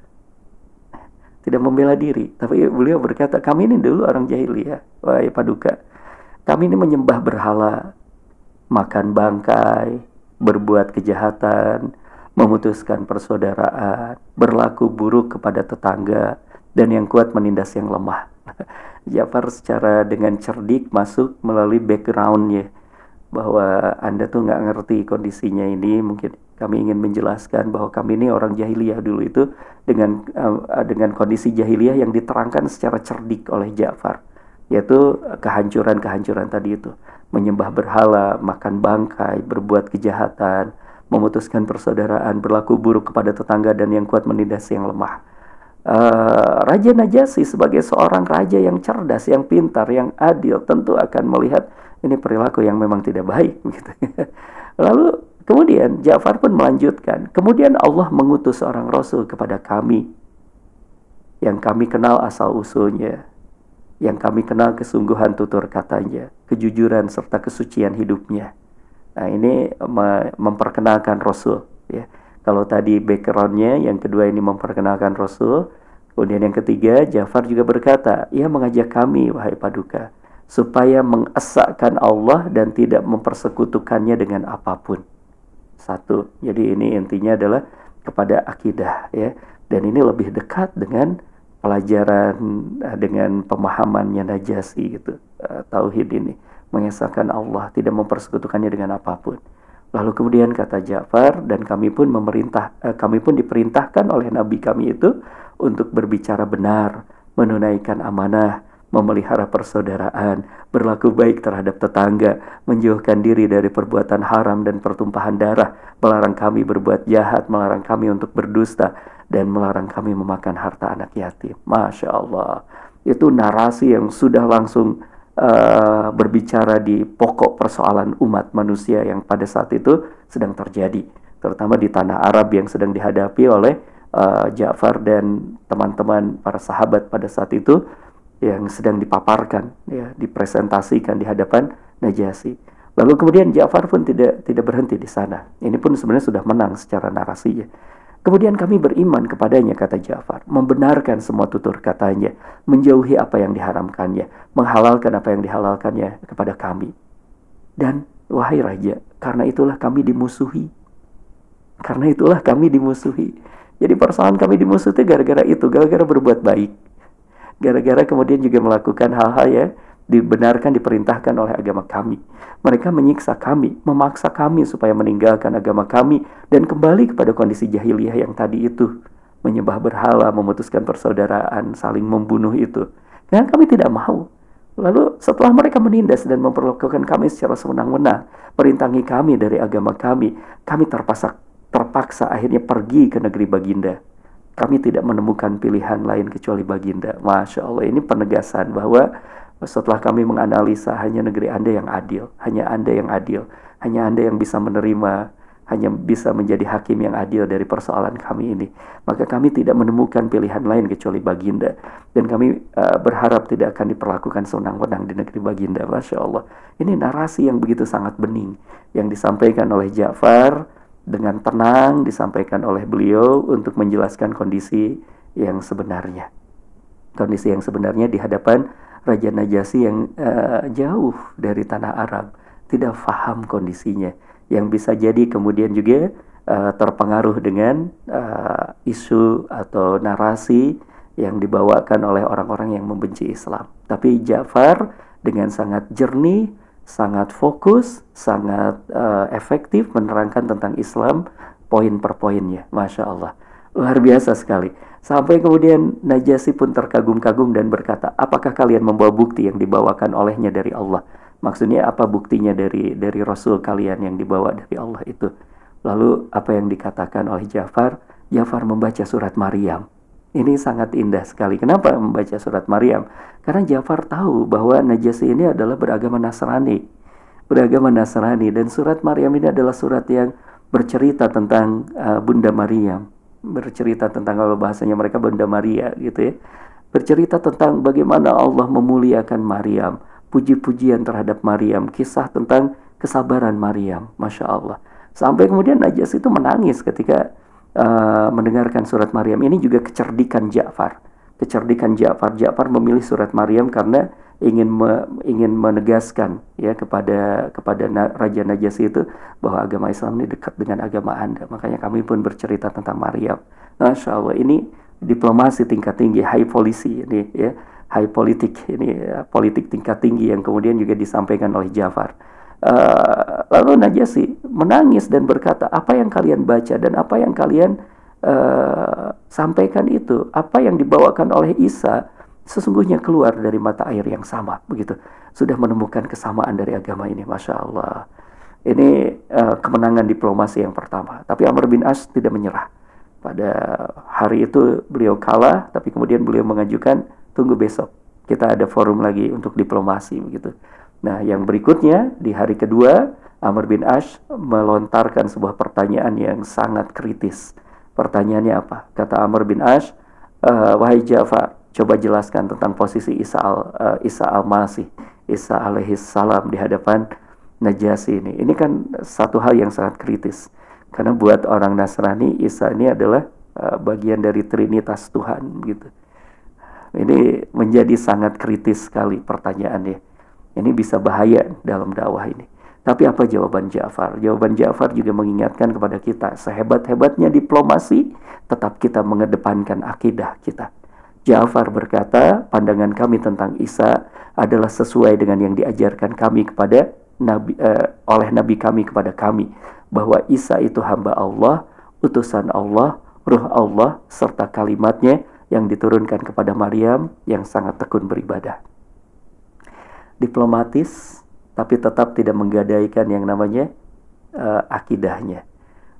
Tidak membela diri, tapi beliau berkata, kami ini dulu orang jahiliyah. Wahai Paduka, kami ini menyembah berhala, makan bangkai, berbuat kejahatan, memutuskan persaudaraan, berlaku buruk kepada tetangga, dan yang kuat menindas yang lemah. Jafar secara dengan cerdik masuk melalui backgroundnya bahwa anda tuh nggak ngerti kondisinya ini mungkin Kami ingin menjelaskan bahwa kami ini orang jahiliyah dulu itu dengan uh, dengan kondisi jahiliyah yang diterangkan secara cerdik oleh Ja'far, yaitu kehancuran-kehancuran tadi itu, menyembah berhala, makan bangkai, berbuat kejahatan, memutuskan persaudaraan, berlaku buruk kepada tetangga dan yang kuat menindas yang lemah. Uh, raja Najasi sebagai seorang raja yang cerdas, yang pintar, yang adil tentu akan melihat ini perilaku yang memang tidak baik gitu. Lalu Kemudian Ja'far pun melanjutkan, kemudian Allah mengutus seorang rasul kepada kami yang kami kenal asal usulnya, yang kami kenal kesungguhan tutur katanya, kejujuran serta kesucian hidupnya. Nah, ini memperkenalkan rasul ya. Kalau tadi backgroundnya, yang kedua ini memperkenalkan rasul. Kemudian yang ketiga, Ja'far juga berkata, ia mengajak kami, wahai paduka, supaya mengesahkan Allah dan tidak mempersekutukannya dengan apa pun satu. Jadi ini intinya adalah kepada akidah ya. Dan ini lebih dekat dengan pelajaran eh, dengan pemahamannya Najasi gitu. Uh, tauhid ini mengesahkan Allah, tidak mempersekutukannya dengan apa pun. Lalu kemudian kata Ja'far dan kami pun memerintah uh, kami pun diperintahkan oleh nabi kami itu untuk berbicara benar, menunaikan amanah, memelihara persaudaraan, berlaku baik terhadap tetangga, menjauhkan diri dari perbuatan haram dan pertumpahan darah, melarang kami berbuat jahat, melarang kami untuk berdusta, dan melarang kami memakan harta anak yatim. Masya Allah. Itu narasi yang sudah langsung uh, berbicara di pokok persoalan umat manusia yang pada saat itu sedang terjadi. Terutama di tanah Arab yang sedang dihadapi oleh uh, Ja'far dan teman-teman para sahabat pada saat itu yang sedang dipaparkan, ya, dipresentasikan di hadapan Najasi. Lalu kemudian Ja'far pun tidak tidak berhenti di sana. Ini pun sebenarnya sudah menang secara narasinya. Kemudian kami beriman kepadanya, kata Ja'far, membenarkan semua tutur katanya, menjauhi apa yang diharamkannya, menghalalkan apa yang dihalalkannya kepada kami. Dan, wahai Raja, karena itulah kami dimusuhi. Karena itulah kami dimusuhi. Jadi persoalan kami dimusuhi gara-gara itu, gara-gara berbuat baik gara-gara kemudian juga melakukan hal-hal yang dibenarkan diperintahkan oleh agama kami. Mereka menyiksa kami, memaksa kami supaya meninggalkan agama kami dan kembali kepada kondisi jahiliyah yang tadi itu. Menyembah berhala, memutuskan persaudaraan, saling membunuh itu. Dan kami tidak mau. Lalu setelah mereka menindas dan memperlakukan kami secara sewenang-wenang, perintangi kami dari agama kami, kami terpaksa terpaksa akhirnya pergi ke negeri Baginda kami tidak menemukan pilihan lain kecuali baginda. Masya Allah, ini penegasan bahwa setelah kami menganalisa hanya negeri Anda yang adil, hanya Anda yang adil, hanya Anda yang bisa menerima, hanya bisa menjadi hakim yang adil dari persoalan kami ini. Maka kami tidak menemukan pilihan lain kecuali baginda. Dan kami uh, berharap tidak akan diperlakukan sewenang-wenang di negeri baginda. Masya Allah. Ini narasi yang begitu sangat bening yang disampaikan oleh Ja'far dengan tenang disampaikan oleh beliau untuk menjelaskan kondisi yang sebenarnya. Kondisi yang sebenarnya di hadapan Raja Najasi yang uh, jauh dari tanah Arab, tidak faham kondisinya, yang bisa jadi kemudian juga uh, terpengaruh dengan uh, isu atau narasi yang dibawakan oleh orang-orang yang membenci Islam. Tapi Ja'far dengan sangat jernih sangat fokus, sangat uh, efektif menerangkan tentang Islam poin per poinnya. Masya Allah. Luar biasa sekali. Sampai kemudian Najasi pun terkagum-kagum dan berkata, apakah kalian membawa bukti yang dibawakan olehnya dari Allah? Maksudnya apa buktinya dari dari Rasul kalian yang dibawa dari Allah itu? Lalu apa yang dikatakan oleh Jafar? Jafar membaca surat Maryam. Ini sangat indah sekali. Kenapa membaca surat Maryam? Karena Jafar tahu bahwa Najasi ini adalah beragama Nasrani. Beragama Nasrani. Dan surat Maryam ini adalah surat yang bercerita tentang uh, Bunda Maryam. Bercerita tentang kalau bahasanya mereka Bunda Maria gitu ya. Bercerita tentang bagaimana Allah memuliakan Maryam. Puji-pujian terhadap Maryam. Kisah tentang kesabaran Maryam. Masya Allah. Sampai kemudian Najasi itu menangis ketika uh, mendengarkan surat Maryam ini juga kecerdikan Ja'far. Kecerdikan Ja'far. Ja'far memilih surat Maryam karena ingin me, ingin menegaskan ya kepada kepada Raja Najasyi itu bahwa agama Islam ini dekat dengan agama Anda. Makanya kami pun bercerita tentang Maryam. Masya Allah ini diplomasi tingkat tinggi, high policy ini ya, high politik ini ya, politik tingkat tinggi yang kemudian juga disampaikan oleh Ja'far. Uh, lalu Najasyi menangis dan berkata, apa yang kalian baca dan apa yang kalian uh, sampaikan itu, apa yang dibawakan oleh Isa, sesungguhnya keluar dari mata air yang sama, begitu. Sudah menemukan kesamaan dari agama ini, masya Allah. Ini uh, kemenangan diplomasi yang pertama. Tapi Amr bin As tidak menyerah. Pada hari itu beliau kalah, tapi kemudian beliau mengajukan tunggu besok kita ada forum lagi untuk diplomasi begitu. Nah, yang berikutnya di hari kedua Amr bin Ash melontarkan sebuah pertanyaan yang sangat kritis. Pertanyaannya apa? Kata Amr bin Ash, e, wahai Ja'far, coba jelaskan tentang posisi Isa al uh, Isa al-Masih, Isa alaihi salam di hadapan Najasi ini. Ini kan satu hal yang sangat kritis. Karena buat orang Nasrani, Isa ini adalah uh, bagian dari Trinitas Tuhan gitu. Ini menjadi sangat kritis sekali pertanyaannya. Ini bisa bahaya dalam dakwah ini. Tapi apa jawaban Ja'far? Jawaban Ja'far juga mengingatkan kepada kita, sehebat-hebatnya diplomasi, tetap kita mengedepankan akidah kita. Ja'far berkata, pandangan kami tentang Isa adalah sesuai dengan yang diajarkan kami kepada Nabi, uh, oleh Nabi kami kepada kami, bahwa Isa itu hamba Allah, utusan Allah, ruh Allah, serta kalimatnya yang diturunkan kepada Maryam yang sangat tekun beribadah. Diplomatis, tapi tetap tidak menggadaikan yang namanya uh, akidahnya.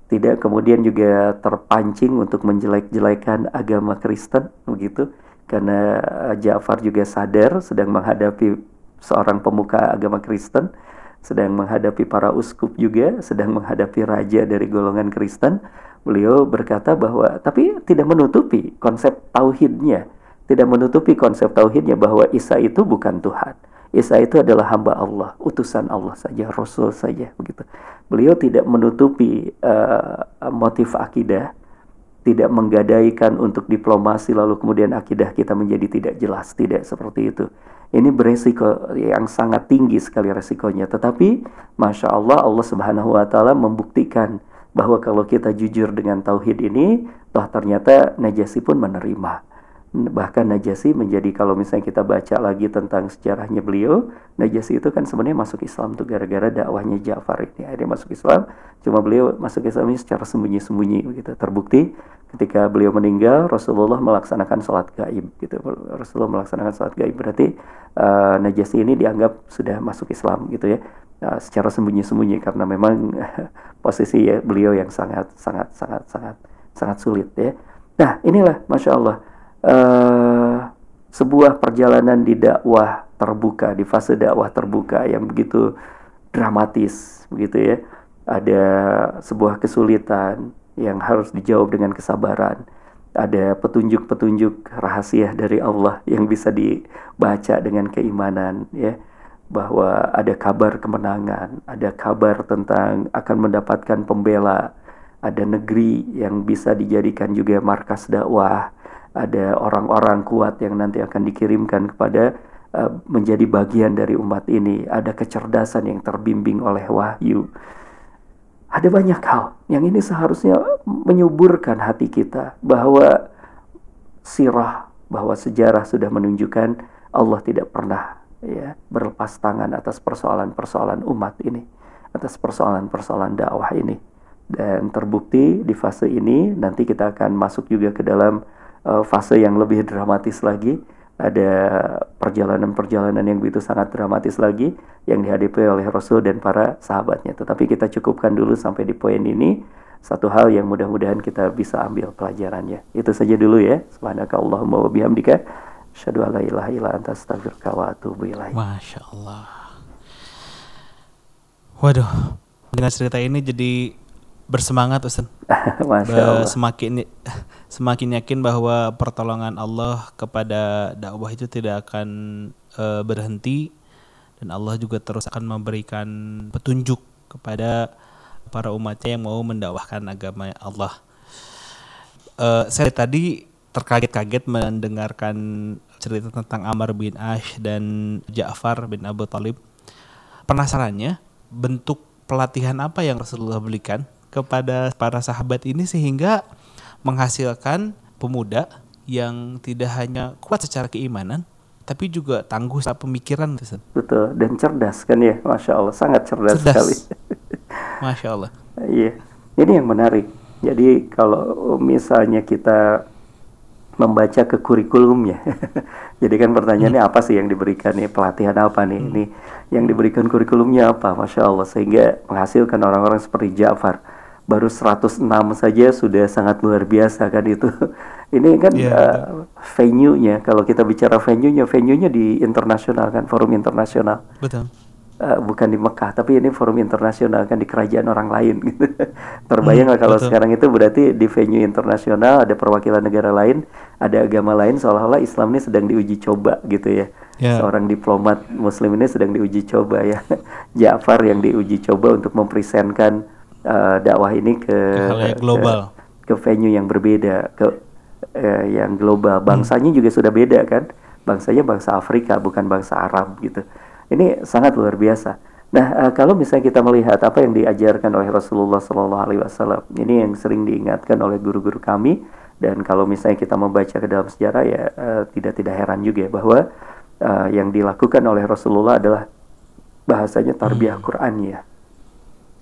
Tidak kemudian juga terpancing untuk menjelek-jelekan agama Kristen begitu karena uh, Ja'far juga sadar sedang menghadapi seorang pemuka agama Kristen, sedang menghadapi para uskup juga, sedang menghadapi raja dari golongan Kristen. Beliau berkata bahwa tapi tidak menutupi konsep tauhidnya, tidak menutupi konsep tauhidnya bahwa Isa itu bukan Tuhan Isa itu adalah hamba Allah, utusan Allah saja, Rasul saja begitu. Beliau tidak menutupi uh, motif akidah, tidak menggadaikan untuk diplomasi lalu kemudian akidah kita menjadi tidak jelas, tidak seperti itu. Ini beresiko yang sangat tinggi sekali resikonya. Tetapi, masya Allah, Allah Subhanahu Wa Taala membuktikan bahwa kalau kita jujur dengan tauhid ini, toh ternyata Najasi pun menerima bahkan Najasi menjadi kalau misalnya kita baca lagi tentang sejarahnya beliau Najasi itu kan sebenarnya masuk Islam tuh gara-gara dakwahnya Ja'far ini. Akhirnya masuk Islam cuma beliau masuk Islam ini secara sembunyi-sembunyi begitu. Terbukti ketika beliau meninggal Rasulullah melaksanakan sholat gaib gitu. Rasulullah melaksanakan sholat gaib. Berarti uh, Najasi ini dianggap sudah masuk Islam gitu ya. Uh, secara sembunyi-sembunyi karena memang posisi ya, beliau yang sangat sangat sangat sangat sangat sulit ya. Nah inilah masya Allah uh, sebuah perjalanan di dakwah terbuka, di fase dakwah terbuka yang begitu dramatis, begitu ya. Ada sebuah kesulitan yang harus dijawab dengan kesabaran. Ada petunjuk-petunjuk rahasia dari Allah yang bisa dibaca dengan keimanan, ya bahwa ada kabar kemenangan, ada kabar tentang akan mendapatkan pembela, ada negeri yang bisa dijadikan juga markas dakwah, ada orang-orang kuat yang nanti akan dikirimkan kepada uh, menjadi bagian dari umat ini, ada kecerdasan yang terbimbing oleh wahyu. Ada banyak hal yang ini seharusnya menyuburkan hati kita bahwa sirah, bahwa sejarah sudah menunjukkan Allah tidak pernah ya berlepas tangan atas persoalan-persoalan umat ini, atas persoalan-persoalan dakwah ini. Dan terbukti di fase ini nanti kita akan masuk juga ke dalam uh, fase yang lebih dramatis lagi ada perjalanan-perjalanan yang begitu sangat dramatis lagi yang dihadapi oleh Rasul dan para sahabatnya. Tetapi kita cukupkan dulu sampai di poin ini satu hal yang mudah-mudahan kita bisa ambil pelajarannya. Itu saja dulu ya. Subhanaka Allahumma wa bihamdika asyhadu an la ilaha illa anta astaghfiruka wa atubu ilaik.
Masya Allah. Waduh, dengan cerita ini jadi bersemangat Ustaz. Semakin semakin yakin bahwa pertolongan Allah kepada dakwah itu tidak akan uh, berhenti dan Allah juga terus akan memberikan petunjuk kepada para umatnya yang mau mendakwahkan agama Allah. Uh, saya tadi terkaget-kaget mendengarkan cerita tentang Amr bin Ash dan Ja'far bin Abu Talib. Penasarannya bentuk pelatihan apa yang Rasulullah berikan kepada para sahabat ini sehingga menghasilkan pemuda yang tidak hanya kuat secara keimanan, tapi juga tangguh secara pemikiran.
Betul, dan cerdas kan ya, Masya Allah, sangat cerdas, cerdas. sekali.
Masya Allah.
Iya, ini yang menarik. Jadi kalau misalnya kita membaca ke kurikulumnya, jadi kan pertanyaannya hmm. apa sih yang diberikan nih pelatihan apa nih? Hmm. Ini yang diberikan kurikulumnya apa? Masya Allah sehingga menghasilkan orang-orang seperti Ja'far baru 106 saja sudah sangat luar biasa kan itu. Ini kan yeah, iya, uh, venue-nya kalau kita bicara venue-nya, venue-nya di internasional kan, forum internasional.
Betul.
Uh, bukan di Mekah, tapi ini forum internasional kan di kerajaan orang lain gitu. Terbayang hmm, kalau betul. sekarang itu berarti di venue internasional ada perwakilan negara lain, ada agama lain seolah-olah Islam ini sedang diuji coba gitu ya. Yeah. Seorang diplomat muslim ini sedang diuji coba ya. Ja'far yang diuji coba untuk mempresentkan uh, dakwah ini ke,
ke global
ke, ke venue yang berbeda ke uh, yang global hmm. bangsanya hmm. juga sudah beda kan bangsanya bangsa Afrika bukan bangsa Arab gitu ini sangat luar biasa nah uh, kalau misalnya kita melihat apa yang diajarkan oleh Rasulullah Shallallahu Alaihi Wasallam ini yang sering diingatkan oleh guru-guru kami dan kalau misalnya kita membaca ke dalam sejarah ya uh, tidak tidak heran juga ya bahwa uh, yang dilakukan oleh Rasulullah adalah bahasanya tarbiyah hmm. Quran ya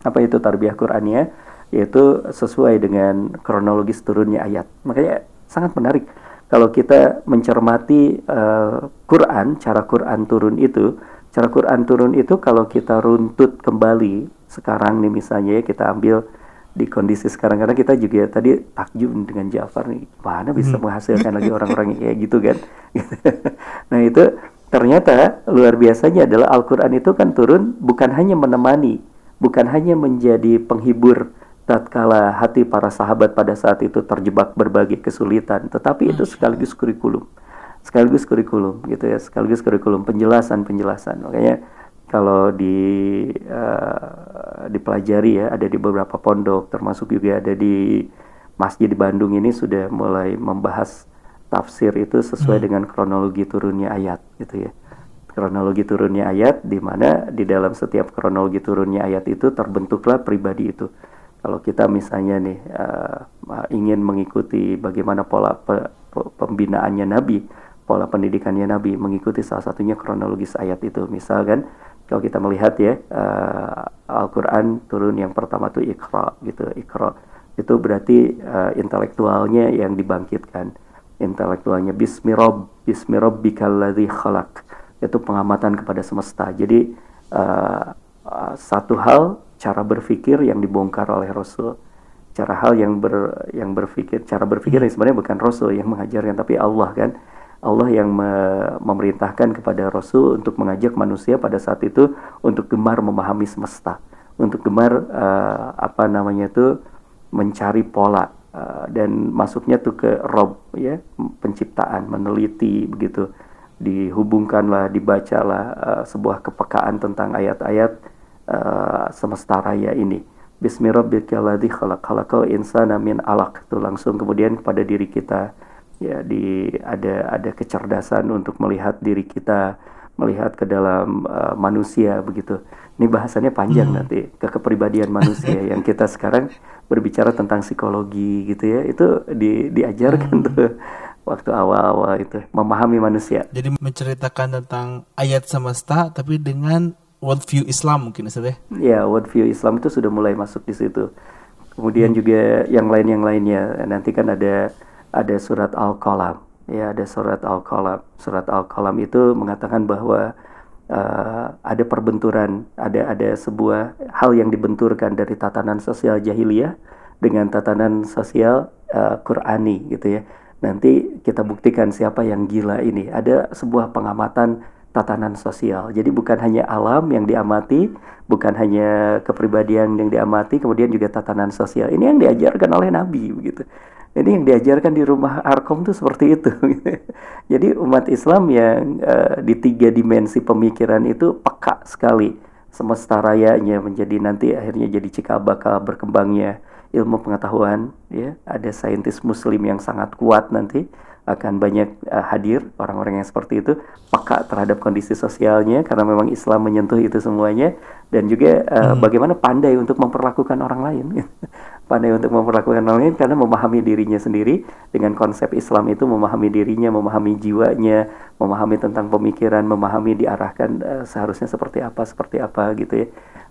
apa itu tarbiyah Qur'annya yaitu sesuai dengan kronologis turunnya ayat. Makanya sangat menarik. Kalau kita mencermati uh, Quran cara Quran turun itu cara Quran turun itu kalau kita runtut kembali sekarang nih misalnya ya kita ambil di kondisi sekarang. Karena kita juga tadi takjub dengan Jafar nih. Mana bisa hmm. menghasilkan lagi orang-orang kayak gitu kan? Nah itu ternyata luar biasanya adalah Al-Quran itu kan turun bukan hanya menemani bukan hanya menjadi penghibur tatkala hati para sahabat pada saat itu terjebak berbagai kesulitan, tetapi itu sekaligus kurikulum. Sekaligus kurikulum gitu ya, sekaligus kurikulum penjelasan-penjelasan. Makanya kalau di uh, dipelajari ya, ada di beberapa pondok termasuk juga ada di masjid di Bandung ini sudah mulai membahas tafsir itu sesuai hmm. dengan kronologi turunnya ayat gitu ya kronologi turunnya ayat di mana di dalam setiap kronologi turunnya ayat itu terbentuklah pribadi itu. Kalau kita misalnya nih uh, ingin mengikuti bagaimana pola pe, pe, pembinaannya Nabi, pola pendidikannya Nabi, mengikuti salah satunya kronologis ayat itu. Misalkan kalau kita melihat ya uh, Al-Qur'an turun yang pertama tuh Iqra gitu, Iqra. Itu berarti uh, intelektualnya yang dibangkitkan. Intelektualnya Bismi Rabb, Bismi Rabbikal khalaq yaitu pengamatan kepada semesta. Jadi uh, satu hal cara berpikir yang dibongkar oleh Rasul, cara hal yang ber yang berpikir, cara berpikir yang sebenarnya bukan Rasul yang mengajarkan tapi Allah kan. Allah yang me memerintahkan kepada Rasul untuk mengajak manusia pada saat itu untuk gemar memahami semesta, untuk gemar uh, apa namanya itu mencari pola uh, dan masuknya tuh ke Rob ya penciptaan, meneliti begitu dihubungkanlah, dibacalah uh, sebuah kepekaan tentang ayat-ayat uh, semesta raya ini. Bismillahirrahmanirrahim. khalaq khalaqal insana min alaq. Itu langsung kemudian kepada diri kita ya di ada ada kecerdasan untuk melihat diri kita, melihat ke dalam uh, manusia begitu. Ini bahasannya panjang hmm. nanti ke kepribadian manusia yang kita sekarang berbicara tentang psikologi gitu ya. Itu di diajarkan hmm. tuh waktu awal-awal itu memahami manusia.
Jadi menceritakan tentang ayat semesta tapi dengan worldview Islam mungkin Ustaz ya?
Ya, worldview Islam itu sudah mulai masuk di situ. Kemudian hmm. juga yang lain yang lainnya. Nanti kan ada ada surat Al-Qalam. Ya, ada surat Al-Qalam. Surat Al-Qalam itu mengatakan bahwa uh, ada perbenturan, ada ada sebuah hal yang dibenturkan dari tatanan sosial jahiliyah dengan tatanan sosial uh, Qurani gitu ya nanti kita buktikan siapa yang gila ini. Ada sebuah pengamatan tatanan sosial. Jadi bukan hanya alam yang diamati, bukan hanya kepribadian yang diamati, kemudian juga tatanan sosial. Ini yang diajarkan oleh Nabi begitu. Ini yang diajarkan di rumah Arkom tuh seperti itu. Jadi umat Islam yang uh, di tiga dimensi pemikiran itu peka sekali semesta rayanya menjadi nanti akhirnya jadi cikal bakal berkembangnya ilmu pengetahuan ya ada saintis muslim yang sangat kuat nanti akan banyak uh, hadir orang-orang yang seperti itu peka terhadap kondisi sosialnya karena memang Islam menyentuh itu semuanya dan juga uh, hmm. bagaimana pandai untuk memperlakukan orang lain pandai untuk memperlakukan orang lain karena memahami dirinya sendiri dengan konsep Islam itu memahami dirinya, memahami jiwanya, memahami tentang pemikiran, memahami diarahkan uh, seharusnya seperti apa, seperti apa gitu ya.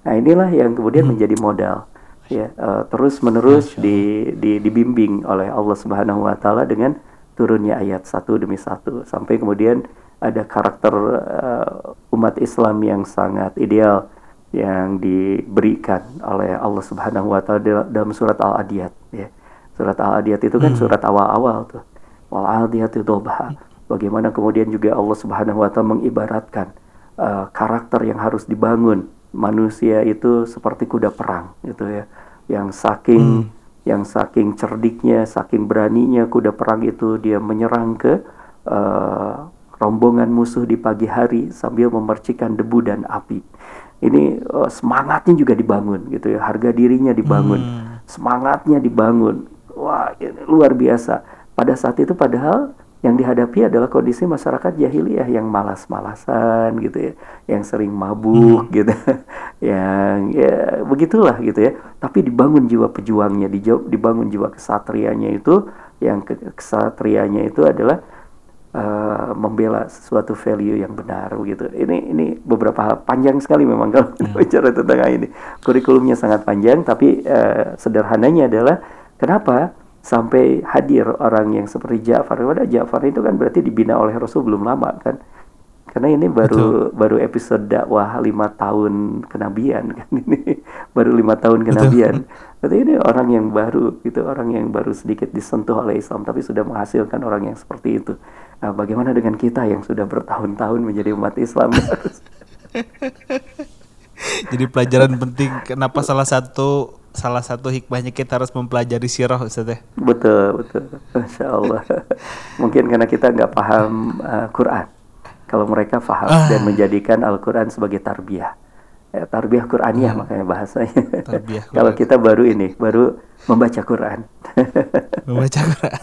Nah inilah yang kemudian hmm. menjadi modal ya uh, terus menerus di, di dibimbing oleh Allah Subhanahu Wa Taala dengan turunnya ayat satu demi satu sampai kemudian ada karakter uh, umat Islam yang sangat ideal yang diberikan oleh Allah Subhanahu wa taala dalam surat Al-Adiyat ya. Surat Al-Adiyat itu kan hmm. surat awal-awal tuh. Wal adiyat dobha. Bagaimana kemudian juga Allah Subhanahu wa taala mengibaratkan uh, karakter yang harus dibangun manusia itu seperti kuda perang gitu ya. Yang saking hmm. yang saking cerdiknya, saking beraninya kuda perang itu dia menyerang ke uh, rombongan musuh di pagi hari sambil memercikan debu dan api ini uh, semangatnya juga dibangun gitu ya harga dirinya dibangun hmm. semangatnya dibangun wah ini luar biasa pada saat itu padahal yang dihadapi adalah kondisi masyarakat jahiliyah yang malas-malasan gitu ya yang sering mabuk hmm. gitu yang ya begitulah gitu ya tapi dibangun jiwa pejuangnya dibangun jiwa kesatrianya itu yang kesatrianya itu adalah uh, membela sesuatu value yang benar gitu. Ini ini beberapa hal panjang sekali memang kalau hmm. bicara tentang ini. Kurikulumnya sangat panjang tapi uh, sederhananya adalah kenapa sampai hadir orang yang seperti Ja'far. Pada Ja'far itu kan berarti dibina oleh Rasul belum lama kan. Karena ini baru Betul. baru episode dakwah lima tahun kenabian kan ini baru lima tahun kenabian. Berarti ini orang yang baru gitu, orang yang baru sedikit disentuh oleh Islam tapi sudah menghasilkan orang yang seperti itu. Nah, bagaimana dengan kita yang sudah bertahun-tahun menjadi umat Islam?
Jadi pelajaran penting kenapa salah satu salah satu hikmahnya kita harus mempelajari sirah Ustaz ya?
Betul, betul. Masya Allah. Mungkin karena kita nggak paham uh, Quran. Kalau mereka paham ah. dan menjadikan Al-Quran sebagai tarbiyah. Ya, tarbiyah Quraniyah hmm. makanya bahasanya. Kalau kita baru ini, baru membaca Quran.
membaca Quran.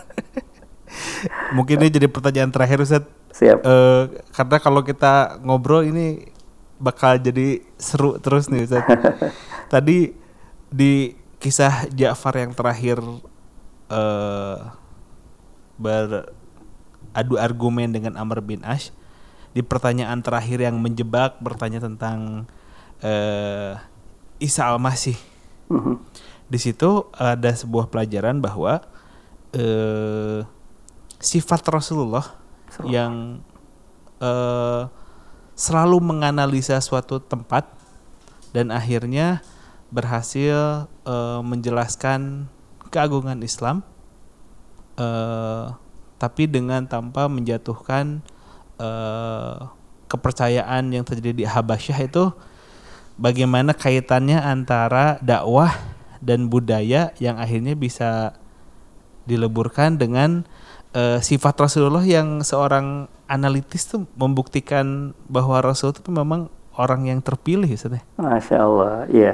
Mungkin ini jadi pertanyaan terakhir Ustaz.
Siap.
Uh, karena kalau kita ngobrol ini bakal jadi seru terus nih Ustaz. Tadi di kisah Ja'far yang terakhir uh, beradu argumen dengan Amr bin Ash di pertanyaan terakhir yang menjebak bertanya tentang uh, Isa al-Masih. -huh. Di situ ada sebuah pelajaran bahwa uh, sifat Rasulullah yang uh, selalu menganalisa suatu tempat dan akhirnya berhasil uh, menjelaskan keagungan Islam uh, tapi dengan tanpa menjatuhkan uh, kepercayaan yang terjadi di Habasyah itu bagaimana kaitannya antara dakwah dan budaya yang akhirnya bisa dileburkan dengan uh, sifat Rasulullah yang seorang analitis tuh membuktikan bahwa Rasul itu memang orang yang terpilih Ustaz. Ya?
Masya Allah, iya.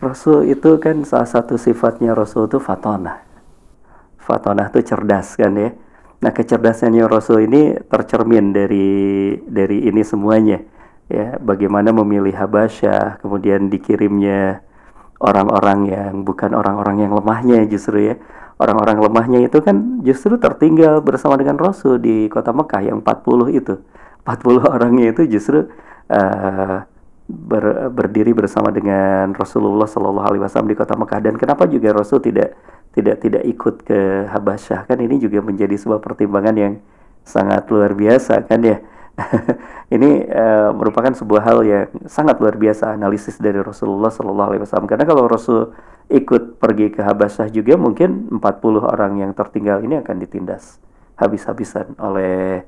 Rasul itu kan salah satu sifatnya Rasul itu fatonah. Fatonah itu cerdas kan ya. Nah kecerdasannya Rasul ini tercermin dari dari ini semuanya ya. Bagaimana memilih Habasyah, kemudian dikirimnya orang-orang yang bukan orang-orang yang lemahnya justru ya orang-orang lemahnya itu kan justru tertinggal bersama dengan Rasul di kota Mekah yang 40 itu. 40 orangnya itu justru uh, ber, berdiri bersama dengan Rasulullah Shallallahu Alaihi Wasallam di kota Mekah. Dan kenapa juga Rasul tidak tidak tidak ikut ke Habasyah? Kan ini juga menjadi sebuah pertimbangan yang sangat luar biasa kan ya? Ini uh, merupakan sebuah hal yang sangat luar biasa analisis dari Rasulullah Shallallahu Alaihi Wasallam. Karena kalau Rasul ikut pergi ke Habasyah juga mungkin 40 orang yang tertinggal ini akan ditindas habis-habisan oleh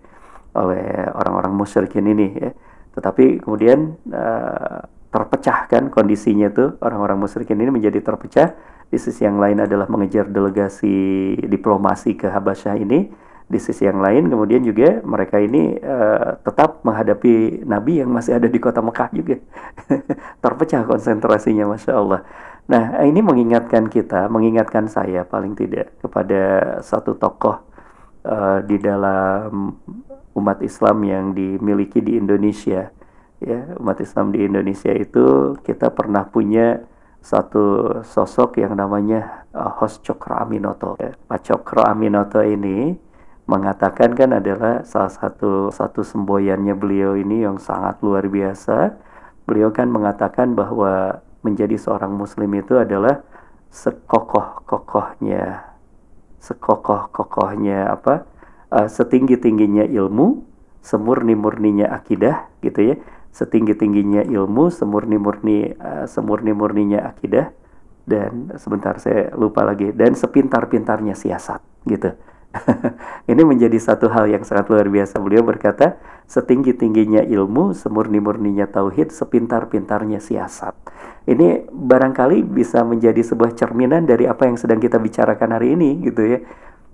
oleh orang-orang musyrikin ini ya. Tetapi kemudian uh, terpecahkan kondisinya tuh orang-orang musyrikin ini menjadi terpecah. Di sisi yang lain adalah mengejar delegasi diplomasi ke Habasyah ini. Di sisi yang lain kemudian juga mereka ini uh, tetap menghadapi Nabi yang masih ada di kota Mekah juga. Terpecah konsentrasinya masya Allah. Nah ini mengingatkan kita mengingatkan saya paling tidak kepada satu tokoh uh, di dalam umat Islam yang dimiliki di Indonesia ya umat Islam di Indonesia itu kita pernah punya satu sosok yang namanya uh, Hos Cokro Aminoto. Pak Cokro Aminoto ini mengatakan kan adalah salah satu satu semboyannya beliau ini yang sangat luar biasa. Beliau kan mengatakan bahwa menjadi seorang muslim itu adalah sekokoh-kokohnya sekokoh-kokohnya apa uh, setinggi-tingginya ilmu, semurni-murninya akidah gitu ya. Setinggi-tingginya ilmu, semurni-murni uh, semurni-murninya akidah dan sebentar saya lupa lagi dan sepintar-pintarnya siasat gitu. ini menjadi satu hal yang sangat luar biasa. Beliau berkata, setinggi-tingginya ilmu, semurni-murninya tauhid, sepintar-pintarnya siasat. Ini barangkali bisa menjadi sebuah cerminan dari apa yang sedang kita bicarakan hari ini gitu ya.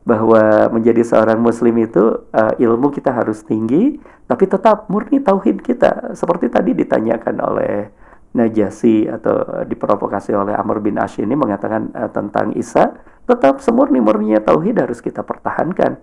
Bahwa menjadi seorang muslim itu uh, ilmu kita harus tinggi, tapi tetap murni tauhid kita. Seperti tadi ditanyakan oleh Najasi atau diprovokasi oleh Amr bin Ash ini mengatakan uh, tentang Isa, tetap semurni-murninya tauhid harus kita pertahankan.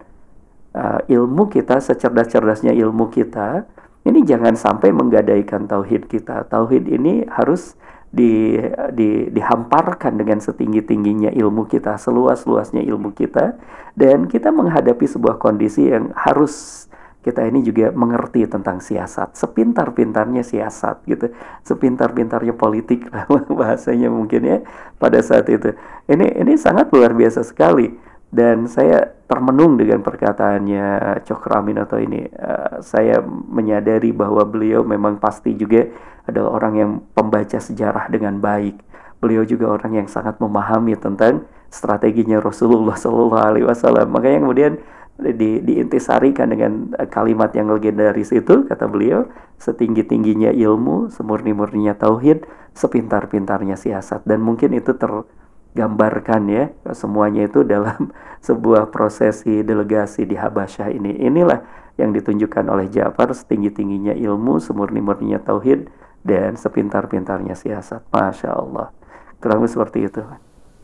Uh, ilmu kita, secerdas-cerdasnya ilmu kita, ini jangan sampai menggadaikan tauhid kita. Tauhid ini harus di, di, dihamparkan dengan setinggi-tingginya ilmu kita, seluas-luasnya ilmu kita, dan kita menghadapi sebuah kondisi yang harus kita ini juga mengerti tentang siasat, sepintar-pintarnya siasat gitu, sepintar-pintarnya politik bahasanya mungkin ya pada saat itu. Ini ini sangat luar biasa sekali dan saya termenung dengan perkataannya Cokro Aminoto ini. Uh, saya menyadari bahwa beliau memang pasti juga adalah orang yang pembaca sejarah dengan baik. Beliau juga orang yang sangat memahami tentang strateginya Rasulullah Shallallahu Alaihi Wasallam. Makanya kemudian di, diintisarikan dengan kalimat yang legendaris itu kata beliau setinggi tingginya ilmu semurni murninya tauhid sepintar pintarnya siasat dan mungkin itu tergambarkan ya semuanya itu dalam sebuah prosesi delegasi di Habasyah ini inilah yang ditunjukkan oleh Ja'far setinggi tingginya ilmu semurni murninya tauhid dan sepintar pintarnya siasat masya Allah kurang lebih seperti itu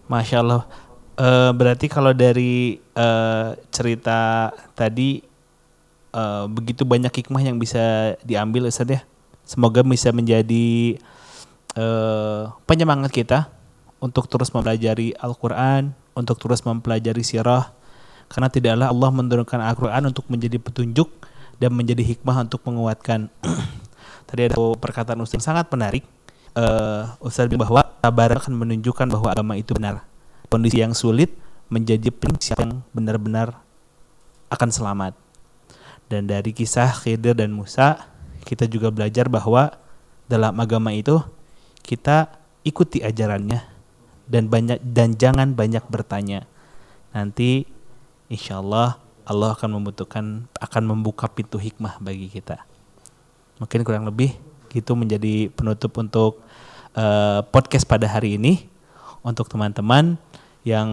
masya Allah Uh, berarti kalau dari uh, cerita tadi uh, begitu banyak hikmah yang bisa diambil Ustaz ya. Semoga bisa menjadi uh, penyemangat kita untuk terus mempelajari Al-Qur'an, untuk terus mempelajari sirah karena tidaklah Allah menurunkan Al-Qur'an untuk menjadi petunjuk dan menjadi hikmah untuk menguatkan. Tadi ada perkataan Ustaz yang sangat menarik. Uh, Ustaz bahwa sabar akan menunjukkan bahwa agama itu benar kondisi yang sulit menjadi prinsip yang benar-benar akan selamat. Dan dari kisah Khidir dan Musa, kita juga belajar bahwa dalam agama itu kita ikuti ajarannya dan banyak dan jangan banyak bertanya. Nanti insya Allah Allah akan membutuhkan akan membuka pintu hikmah bagi kita. Mungkin kurang lebih gitu menjadi penutup untuk uh, podcast pada hari ini. Untuk teman-teman yang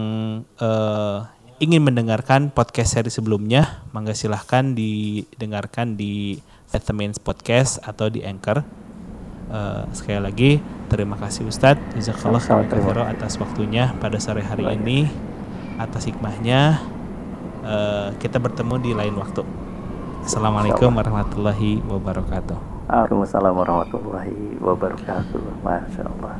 uh, ingin mendengarkan podcast seri sebelumnya, mangga silahkan didengarkan di Vitamins Podcast atau di Anchor. Uh, sekali lagi terima kasih Ustadz Jazakallah khairan atas waktunya pada sore hari ini atas hikmahnya uh, kita bertemu di lain waktu Assalamualaikum warahmatullahi wabarakatuh.
Waalaikumsalam warahmatullahi wabarakatuh. Masya Allah